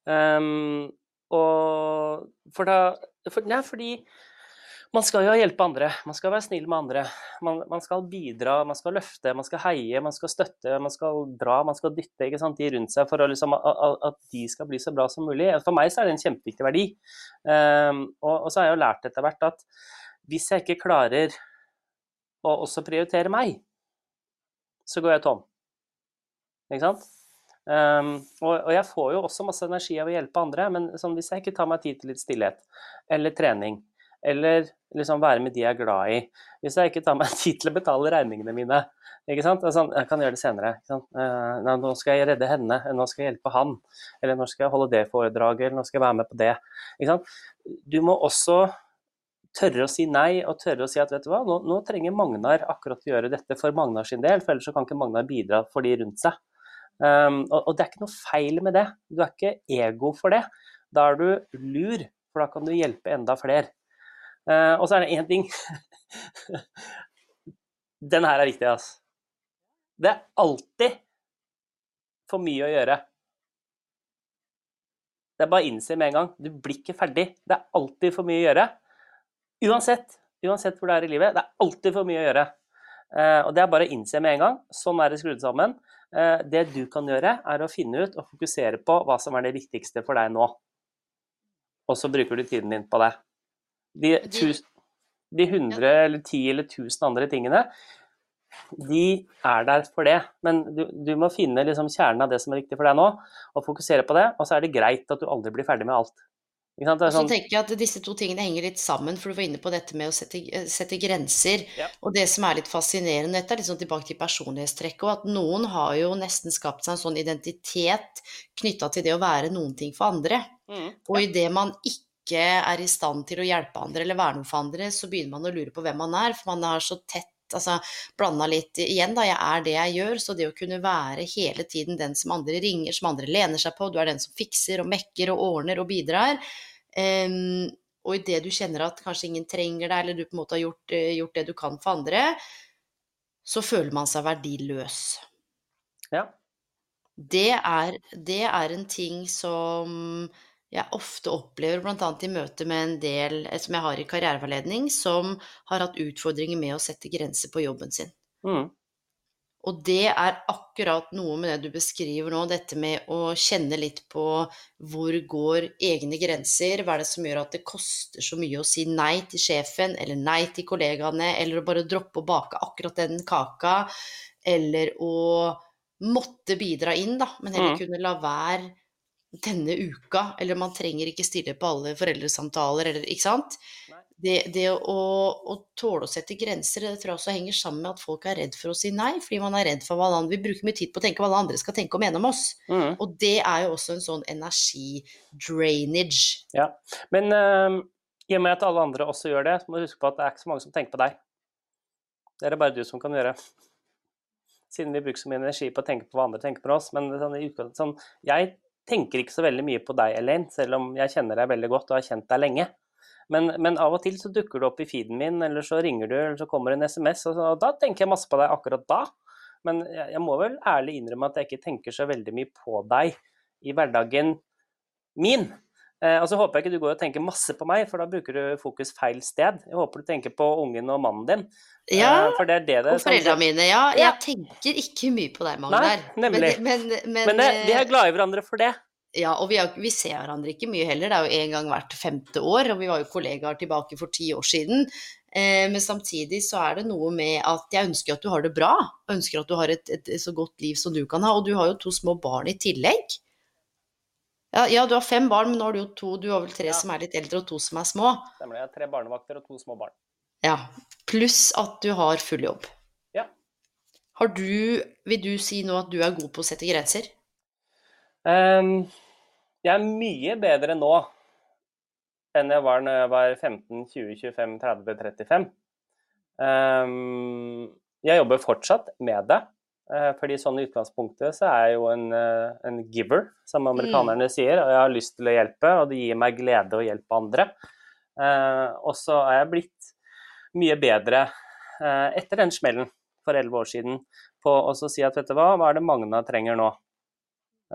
Um, og for da for, Nei, fordi man skal jo hjelpe andre, man skal være snill med andre. Man, man, skal bidra, man skal løfte, man skal heie, man skal støtte, man skal dra, man skal dytte ikke sant, de rundt seg for liksom, at de skal bli så bra som mulig. For meg så er det en kjempeviktig verdi. Um, og, og, så har jeg jo lært etter hvert at hvis jeg ikke klarer å også prioritere meg, så går jeg tom. Ikke sant? Um, og, og, jeg får jo også masse energi av å hjelpe andre, men sånn, hvis jeg ikke tar meg tid til litt stillhet eller trening, eller liksom være med de jeg er glad i Hvis jeg ikke tar meg tid til å betale regningene mine ikke sant? Altså, jeg kan gjøre det senere. Uh, nå skal jeg redde henne, nå skal jeg hjelpe han. Eller nå skal jeg holde det foredraget, eller nå skal jeg være med på det. Du må også tørre å si nei og tørre å si at vet du hva, nå, nå trenger Magnar akkurat å gjøre dette for Magnar sin del, for ellers så kan ikke Magnar bidra for de rundt seg. Um, og, og, det er ikke noe feil med det. Du er ikke ego for det. Da er du lur, for da kan du hjelpe enda flere. Uh, og så er det én ting Den her er viktig, altså. Det er alltid for mye å gjøre. Det er bare å innse med en gang. Du blir ikke ferdig. Det er alltid for mye å gjøre. Uansett, uansett hvor det er i livet. Det er alltid for mye å gjøre. Uh, og det er bare å innse med en gang. Sånn er det skrudd sammen. Uh, det du kan gjøre, er å finne ut og fokusere på hva som er det viktigste for deg nå. Og så bruker du tiden din på det. De, tus, de 100 eller 10 eller 1000 andre tingene, de er der for det. Men du, du må finne liksom kjernen av det som er viktig for deg nå, og fokusere på det. Og så er det greit at du aldri blir ferdig med alt. Sånn... Så tenker jeg at disse to tingene henger litt sammen, for du var inne på dette med å sette, sette grenser. Ja. Og det som er litt fascinerende, dette er sånn tilbake til personlighetstrekket, og at noen har jo nesten skapt seg en sånn identitet knytta til det å være noen ting for andre. Mm. Og idet man ikke er i stand til å hjelpe andre eller være noe for andre, så begynner man å lure på hvem man er, for man er så tett altså blanda litt igjen, da. Jeg er det jeg gjør, så det å kunne være hele tiden den som andre ringer, som andre lener seg på, du er den som fikser og mekker og ordner og bidrar. Um, og idet du kjenner at kanskje ingen trenger deg, eller du på en måte har gjort, uh, gjort det du kan for andre, så føler man seg verdiløs. Ja. Det er, det er en ting som jeg ofte opplever bl.a. i møte med en del eh, som jeg har i karriereveiledning, som har hatt utfordringer med å sette grenser på jobben sin. Mm. Og det er akkurat noe med det du beskriver nå, dette med å kjenne litt på hvor går egne grenser, hva er det som gjør at det koster så mye å si nei til sjefen, eller nei til kollegaene, eller å bare droppe å bake akkurat den kaka, eller å måtte bidra inn, da, men heller mm. kunne la være denne uka, eller man trenger ikke stille på alle foreldresamtaler, eller ikke sant. Det, det å, å, tåle å sette grenser, det tror jeg også henger sammen med at folk er redd for å si nei, fordi man er redd for hva andre Vi bruker mye tid på å tenke hva alle andre skal tenke og mene om oss. Mm. Og det er jo også en sånn energi-drainage. Ja, men uh, i og med at alle andre også gjør det, så må du huske på at det er ikke så mange som tenker på deg. Det er det bare du som kan gjøre siden vi bruker så mye energi på å tenke på hva andre tenker på oss. Men sånn, sånn, jeg tenker ikke så veldig mye på deg, Elaine, selv om jeg kjenner deg veldig godt og har kjent deg lenge. Men, men, av og til så dukker du opp i feeden min, eller så ringer du, eller så kommer en SMS, og, så, og da tenker jeg masse på deg akkurat da. Men jeg, jeg, må vel ærlig innrømme at jeg ikke tenker så veldig mye på deg i hverdagen min. Eh, og så håper jeg ikke du går og tenker masse på meg, for da bruker du fokus feil sted. Jeg håper du tenker på ungen og mannen din. Ja, eh, for det er det det, og foreldrene mine. Ja, jeg tenker ikke mye på deg, Magnar. Nemlig. Men, men, men, men vi er glad i hverandre for det. Ja, og vi, har, vi, ser hverandre ikke mye heller. Det er jo en gang hvert femte år, og vi var jo kollegaer tilbake for ti år siden. Eh, men samtidig så er det noe med at jeg ønsker at du har det bra. Jeg ønsker at du har et, et, et, så godt liv som du kan ha. Og du har jo to små barn i tillegg. Ja, ja, du har fem barn, men nå har du jo to. Du har vel tre ja. som er litt eldre, og to som er små. Stemmer det. Tre barnevakter og to små barn. Ja. Pluss at du har full jobb. Ja. Har du Vil du si nå at du er god på å sette grenser? Um, jeg er mye bedre nå enn jeg var når jeg var 15, 20, 25, 30, 35. Um, jeg jobber fortsatt med det. Uh, fordi sånn i utgangspunktet så er jeg jo en, uh, en giver, som amerikanerne mm. sier. Og jeg har lyst til å hjelpe, og det gir meg glede å hjelpe andre. Uh, og så er jeg blitt mye bedre etter den smellen for elleve år siden på å si at vet du hva, hva er det Magna trenger nå?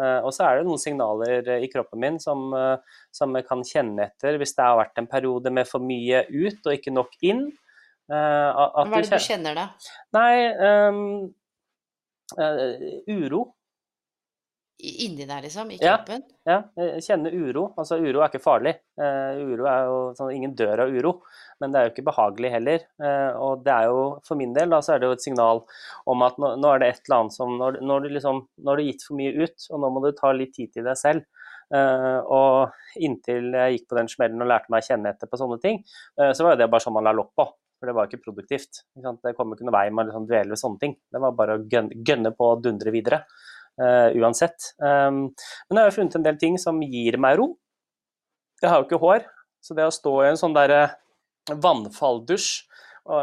Og så er det noen signaler i kroppen min som, som, jeg kan kjenne etter hvis det har vært en periode med for mye ut og ikke nok inn. Hva er det du kjenner da? Nei, um, uro. Inni deg, liksom? I kroppen? Ja, ja, jeg kjenner uro. Altså, uro er ikke farlig. Uh, uro er jo sånn, Ingen dør av uro, men det er jo ikke behagelig heller. Uh, og det er jo, for min del, da, så er det jo et signal om at nå, nå er det et eller annet som Når, når, du liksom, gitt for mye ut, og nå må du ta litt tid til deg selv. Uh, og inntil jeg gikk på den smellen og lærte meg å kjenne etter på sånne ting, så var jo det bare sånn man la lokk på. For det var ikke produktivt. Ikke det kom ikke noen vei med å liksom dvele ved sånne ting. Det var bare å gønne, på og dundre videre. Uh, uansett. Um, men jeg har funnet en del ting som gir meg ro. Jeg har jo ikke hår, så det å stå i en sånn derre vannfalldusj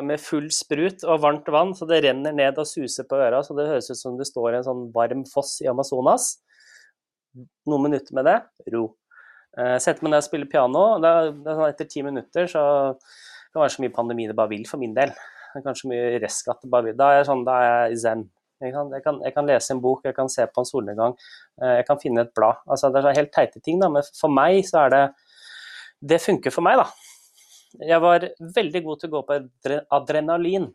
med full sprut og varmt vann, så det renner ned og suser på øra, så det høres ut som det står i en sånn varm foss i Amazonas. Noen minutter med det, ro. Uh, setter meg ned og spiller piano. Da, er sånn etter ti minutter så kan være så mye pandemi det bare vil for min del. Det er kanskje mye resk det bare vil. Da er jeg, sånn, da er jeg zen. Jeg kan, jeg, kan, jeg kan, lese en bok, jeg kan se på en solnedgang, eh, jeg kan finne et blad. Altså, det er helt teite ting, da, men for meg så er det Det funker for meg, da. Jeg var veldig god til å gå på adrenalin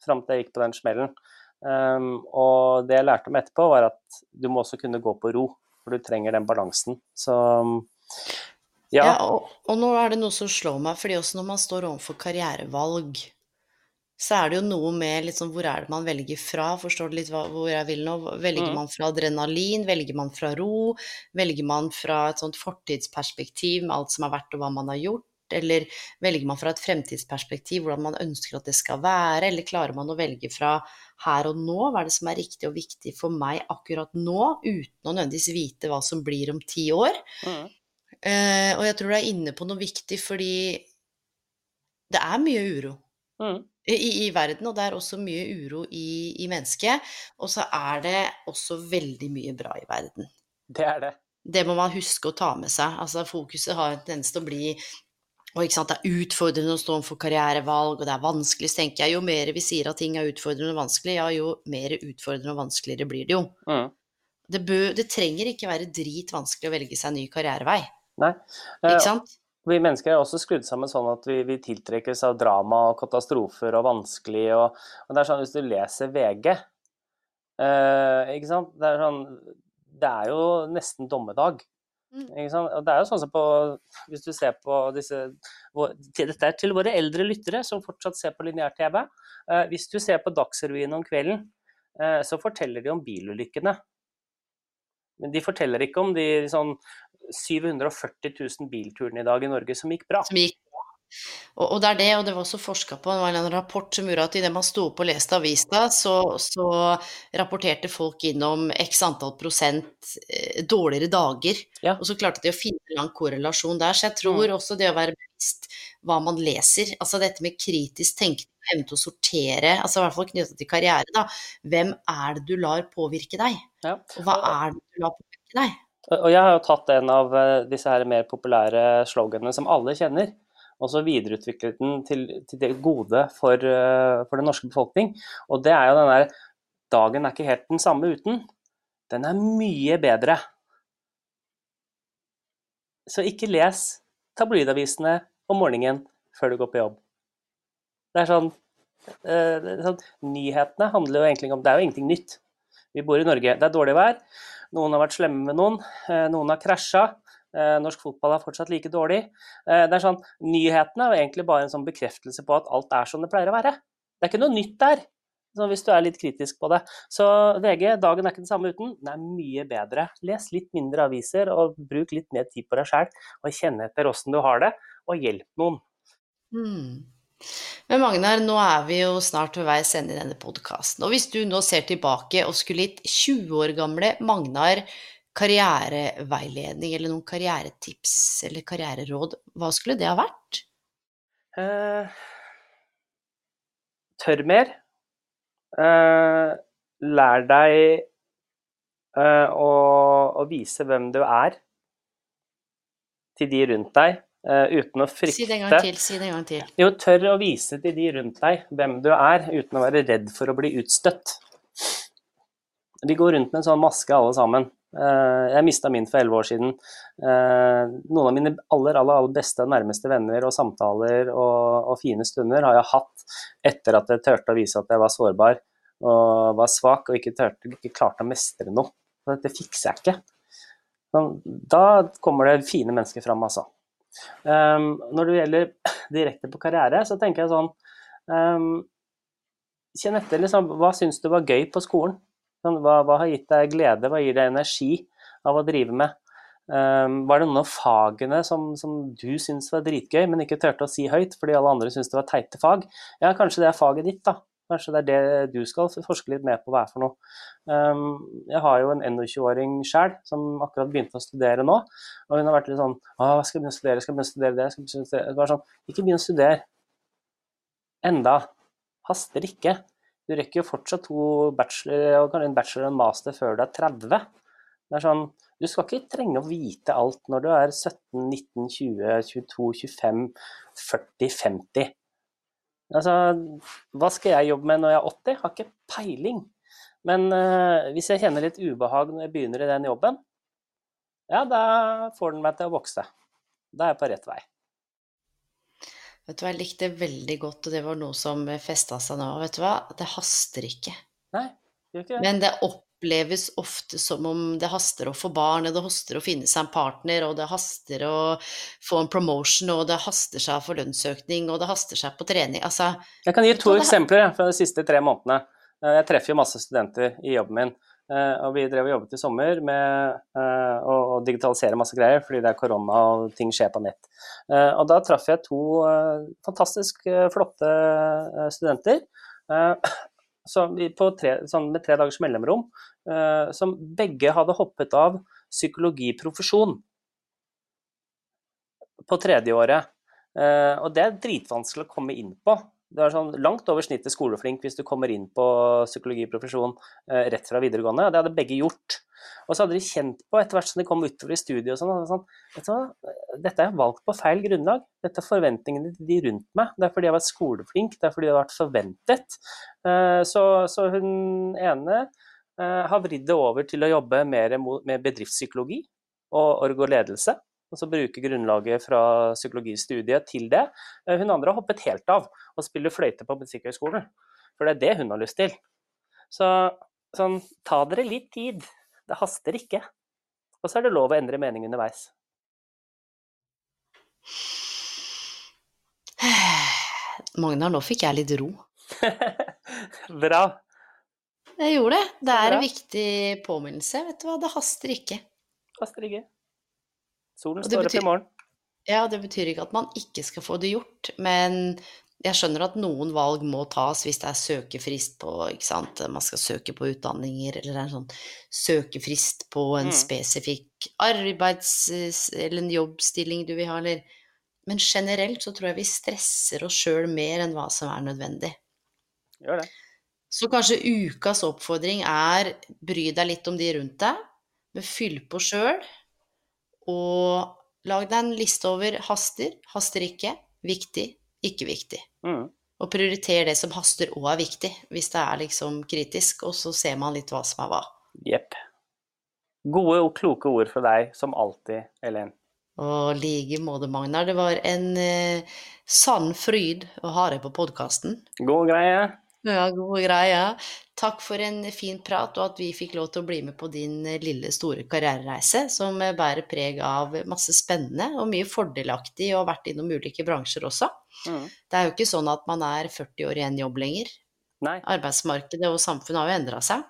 fram til jeg gikk på den smellen. Um, og det jeg lærte om etterpå, var at du må også kunne gå på ro, for du trenger den balansen. Så ja. ja og, og, nå er det noe som slår meg, fordi også når man står overfor karrierevalg, så er det jo noe med liksom, hvor er det man velger fra, forstår du litt hva, hvor jeg vil nå? Velger mm. man fra adrenalin, velger man fra ro, velger man fra et sånt fortidsperspektiv med alt som har vært og hva man har gjort? Eller velger man fra et fremtidsperspektiv hvordan man ønsker at det skal være, eller klarer man å velge fra her og nå, hva er det som er riktig og viktig for meg akkurat nå, uten å nødvendigvis vite hva som blir om ti år? Mm. Uh, og jeg tror du er inne på noe viktig, fordi det er mye uro. Mm i, i, verden, og det er også mye uro i, i mennesket. Og så er det også veldig mye bra i verden. Det er det. Det må man huske å ta med seg. Altså, fokuset har en tendens til å bli og ikke sant, Det er utfordrende å stå overfor karrierevalg, og det er vanskelig, så tenker jeg. Jo mer vi sier at ting er utfordrende og vanskelig, ja, jo mer utfordrende og vanskeligere blir det jo. Mm. Det, bør, det, trenger ikke være dritvanskelig å velge seg en ny karrierevei. Nei. Ikke sant? Vi mennesker er også skrudd sammen sånn at vi, vi tiltrekkes av drama og katastrofer og vanskelig. Og, og, det er sånn hvis du leser VG eh, ikke sant? Det er, sånn, det er jo nesten dommedag. Mm. Ikke sant? Og det er jo sånn som på Hvis du ser på disse Dette er til våre eldre lyttere som fortsatt ser på lineær-TV. Eh, hvis du ser på Dagsrevyen om kvelden, eh, så forteller de om bilulykkene. Men de forteller ikke om de sånn 740 000 bilturene i dag i Norge som gikk bra. Som gikk. Og, det er det, og det var også forska på, det var en rapport som gjorde at idet man sto opp og leste avisa, så, så, rapporterte folk innom x antall prosent eh, dårligere dager. Ja. Og så klarte de å finne en korrelasjon der. Så jeg tror mm. også det å være bevisst hva man leser, altså dette med kritisk tenkning, evne til å sortere, altså i hvert fall knytta til karriere, da. Hvem er det du lar påvirke deg? Ja. Og hva er det du lar påvirke deg? Og jeg har jo tatt en av eh, disse her mer populære sloganene som alle kjenner, og så videreutviklet den til, til det gode for, eh, for, den norske befolkning. Og det er jo den der Dagen er ikke helt den samme uten. Den er mye bedre. Så ikke les tabloidavisene om morgenen før du går på jobb. Det er sånn, eh, det er sånn Nyhetene handler jo egentlig om Det er jo ingenting nytt. Vi bor i Norge. Det er dårlig vær. Noen har vært slemme med noen. Eh, noen har krasja. Eh, norsk fotball er fortsatt like dårlig. Eh, det er sånn, Nyhetene er egentlig bare en sånn bekreftelse på at alt er som det pleier å være. Det er ikke noe nytt der, hvis du er litt kritisk på det. Så VG, dagen er ikke den samme uten. Den er mye bedre. Les litt mindre aviser, og bruk litt mer tid på deg sjæl. Og kjenne etter åssen du har det, og hjelp noen. Mm. Men Magnar, nå er vi jo snart ved veis ende i denne podkasten. Og hvis du nå ser tilbake og skulle gitt 20 år gamle Magnar karriereveiledning eller noen karrieretips eller karriereråd, hva skulle det ha vært? Uh, tør mer. Uh, lær deg uh, å, å vise hvem du er til de rundt deg. Uh, uten å frykte Si det en gang til. si det en gang til. Jo, tør å vise til de rundt deg hvem du er, uten å være redd for å bli utstøtt. Vi går rundt med en sånn maske alle sammen. Uh, jeg mista min for elleve år siden. Uh, noen av mine aller, aller, aller beste og nærmeste venner og samtaler og, og, fine stunder har jeg hatt etter at jeg turte å vise at jeg var sårbar og var svak og ikke, tørte, ikke klarte å mestre noe. Dette fikser jeg ikke. Sånn, da kommer det fine mennesker fram, altså. Um, når det gjelder direkte på karriere, så tenker jeg sånn um, Kjenn etter, liksom, hva syns du var gøy på skolen? Sånn, hva, hva, har gitt deg glede, hva gir deg energi av å drive med? Um, var det noen av fagene som, som du syntes var dritgøy, men ikke turte å si høyt fordi alle andre syntes det var teite fag? Ja, kanskje det er faget ditt, da. Kanskje det er det du skal forske litt mer på hva er for noe. Um, jeg har jo en 21-åring sjøl som akkurat begynte å studere nå. Og hun har vært litt sånn Å, skal jeg begynne å studere? Skal jeg begynne å studere det? Skal jeg begynne å studere? Bare sånn, ikke begynn å studere enda. Haster ikke. Du rekker jo fortsatt to bachelor, og en bachelor og en master før du er 30. Det er sånn, Du skal ikke trenge å vite alt når du er 17, 19, 20, 22, 25, 40, 50. Altså, hva skal jeg jobbe med når jeg er 80? Har ikke peiling. Men uh, hvis jeg kjenner litt ubehag når jeg begynner i den jobben, ja, da får den meg til å vokse. Da er jeg på rett vei. Vet du hva, jeg likte veldig godt, og det var noe som festa seg nå. Vet du hva, det haster ikke. Nei, det gjør ikke det. Men det oppleves ofte som om det haster å få barn, og det haster å finne seg en partner, og det haster å få en promotion, og det haster seg for lønnsøkning, og det haster seg på trening. Altså Jeg kan gi to eksempler fra de siste tre månedene. Eh, Jeg treffer jo masse studenter i jobben min. eh, Og vi drev og jobbet i sommer med eh, å digitalisere masse greier, fordi det er korona og ting skjer på nett. Og da traff jeg to fantastisk flotte studenter. Tre, sånn med tre dagers mellomrom, eh, som begge hadde hoppet av psykologiprofesjon på tredjeåret. Eh, og det er dritvanskelig å komme inn på. Du er sånn langt over snittet skoleflink hvis du kommer inn på psykologiprofesjon eh, rett fra videregående. Det hadde begge gjort. Og så hadde de kjent på, etter hvert som de kom utover i studiet og sånn, sånn Dette er valgt på feil grunnlag. Dette er forventningene til de rundt meg. Det er fordi jeg har vært skoleflink, det er fordi det har vært forventet. Eh, så, så hun ene eh, har vridd det over til å jobbe mer med bedriftspsykologi og org og ledelse. Og så bruke grunnlaget fra psykologistudiet til det. Eh, Hun andre har hoppet helt av og spiller fløyte på Musikkhøgskolen. For det er det hun har lyst til. Så sånn, ta dere litt tid. Det haster ikke. Og så er det lov å endre mening underveis. Magnar, nå fikk jeg litt ro. Bra. Jeg gjorde det. Det er bra. en viktig påminnelse. Vet du hva, det haster ikke. Haster ikke. Solen står betyr, opp i morgen. Ja, det betyr ikke at man ikke skal få det gjort, men jeg skjønner at noen valg må tas hvis det er søkefrist på, ikke sant, man skal søke på utdanninger, eller det er en sånn søkefrist på en Mm. spesifikk arbeids- eller en jobbstilling du vil ha, eller Men generelt så tror jeg vi stresser oss sjøl mer enn hva som er nødvendig. Gjør det. Så kanskje ukas oppfordring er bry deg litt om de rundt deg, men fyll på sjøl. Og lag deg en liste over haster, haster ikke, viktig, ikke viktig. Mm. Og prioriter det som haster og er viktig, hvis det er liksom kritisk, og så ser man litt hva som er hva. Jepp. Gode og kloke ord fra deg, som alltid, Elen. Og like måte, Magnar, det var en eh, sann fryd å ha deg på podkasten. God greie. Ja, gode greier. Takk for en fin prat, og at vi fikk lov til å bli med på din eh, lille, store karrierereise, som eh, bærer preg av masse spennende og mye fordelaktig, og har vært innom ulike bransjer også. Mm. Det er jo ikke sånn at man er 40 år i en jobb lenger. Nei, Arbeidsmarkedet og samfunnet har jo endra seg,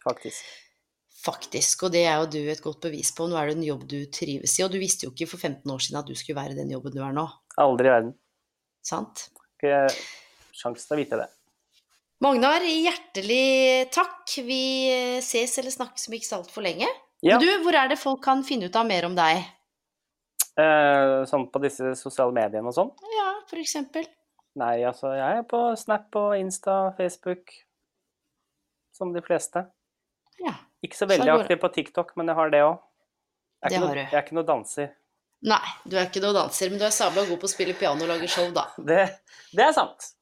faktisk. faktisk, og det er jo du et godt bevis på. Nå er det en jobb du trives i, og du visste jo ikke for 15 år siden at du skulle være i den jobben du er nå, Aldri i verden. sant? Ikke sjans til å vite det. Magnar, hjertelig takk. Vi ses eller snakkes om ikke så altfor lenge. Ja, du, hvor er det folk kan finne ut av mer om deg? eh, sånn på disse sosiale mediene og sånn. Ja, for eksempel. Nei, altså, jeg er på Snap og Insta, Facebook. Som de fleste. Ja. Ikke så veldig Så aktiv på TikTok, men jeg har det òg. Jeg, du. jeg er ikke noe danser. Nei, du er ikke noe danser, men du er sabla god på å spille piano og lage show, da. Det, det er sant.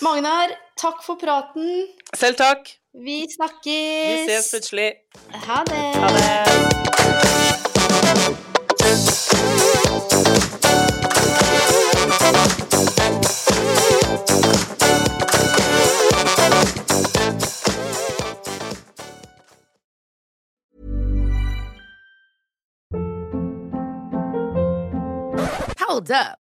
Magnar, takk for praten. Selv takk. Vi snakkes. Vi ses plutselig. Ha det. Ha det. Hold up.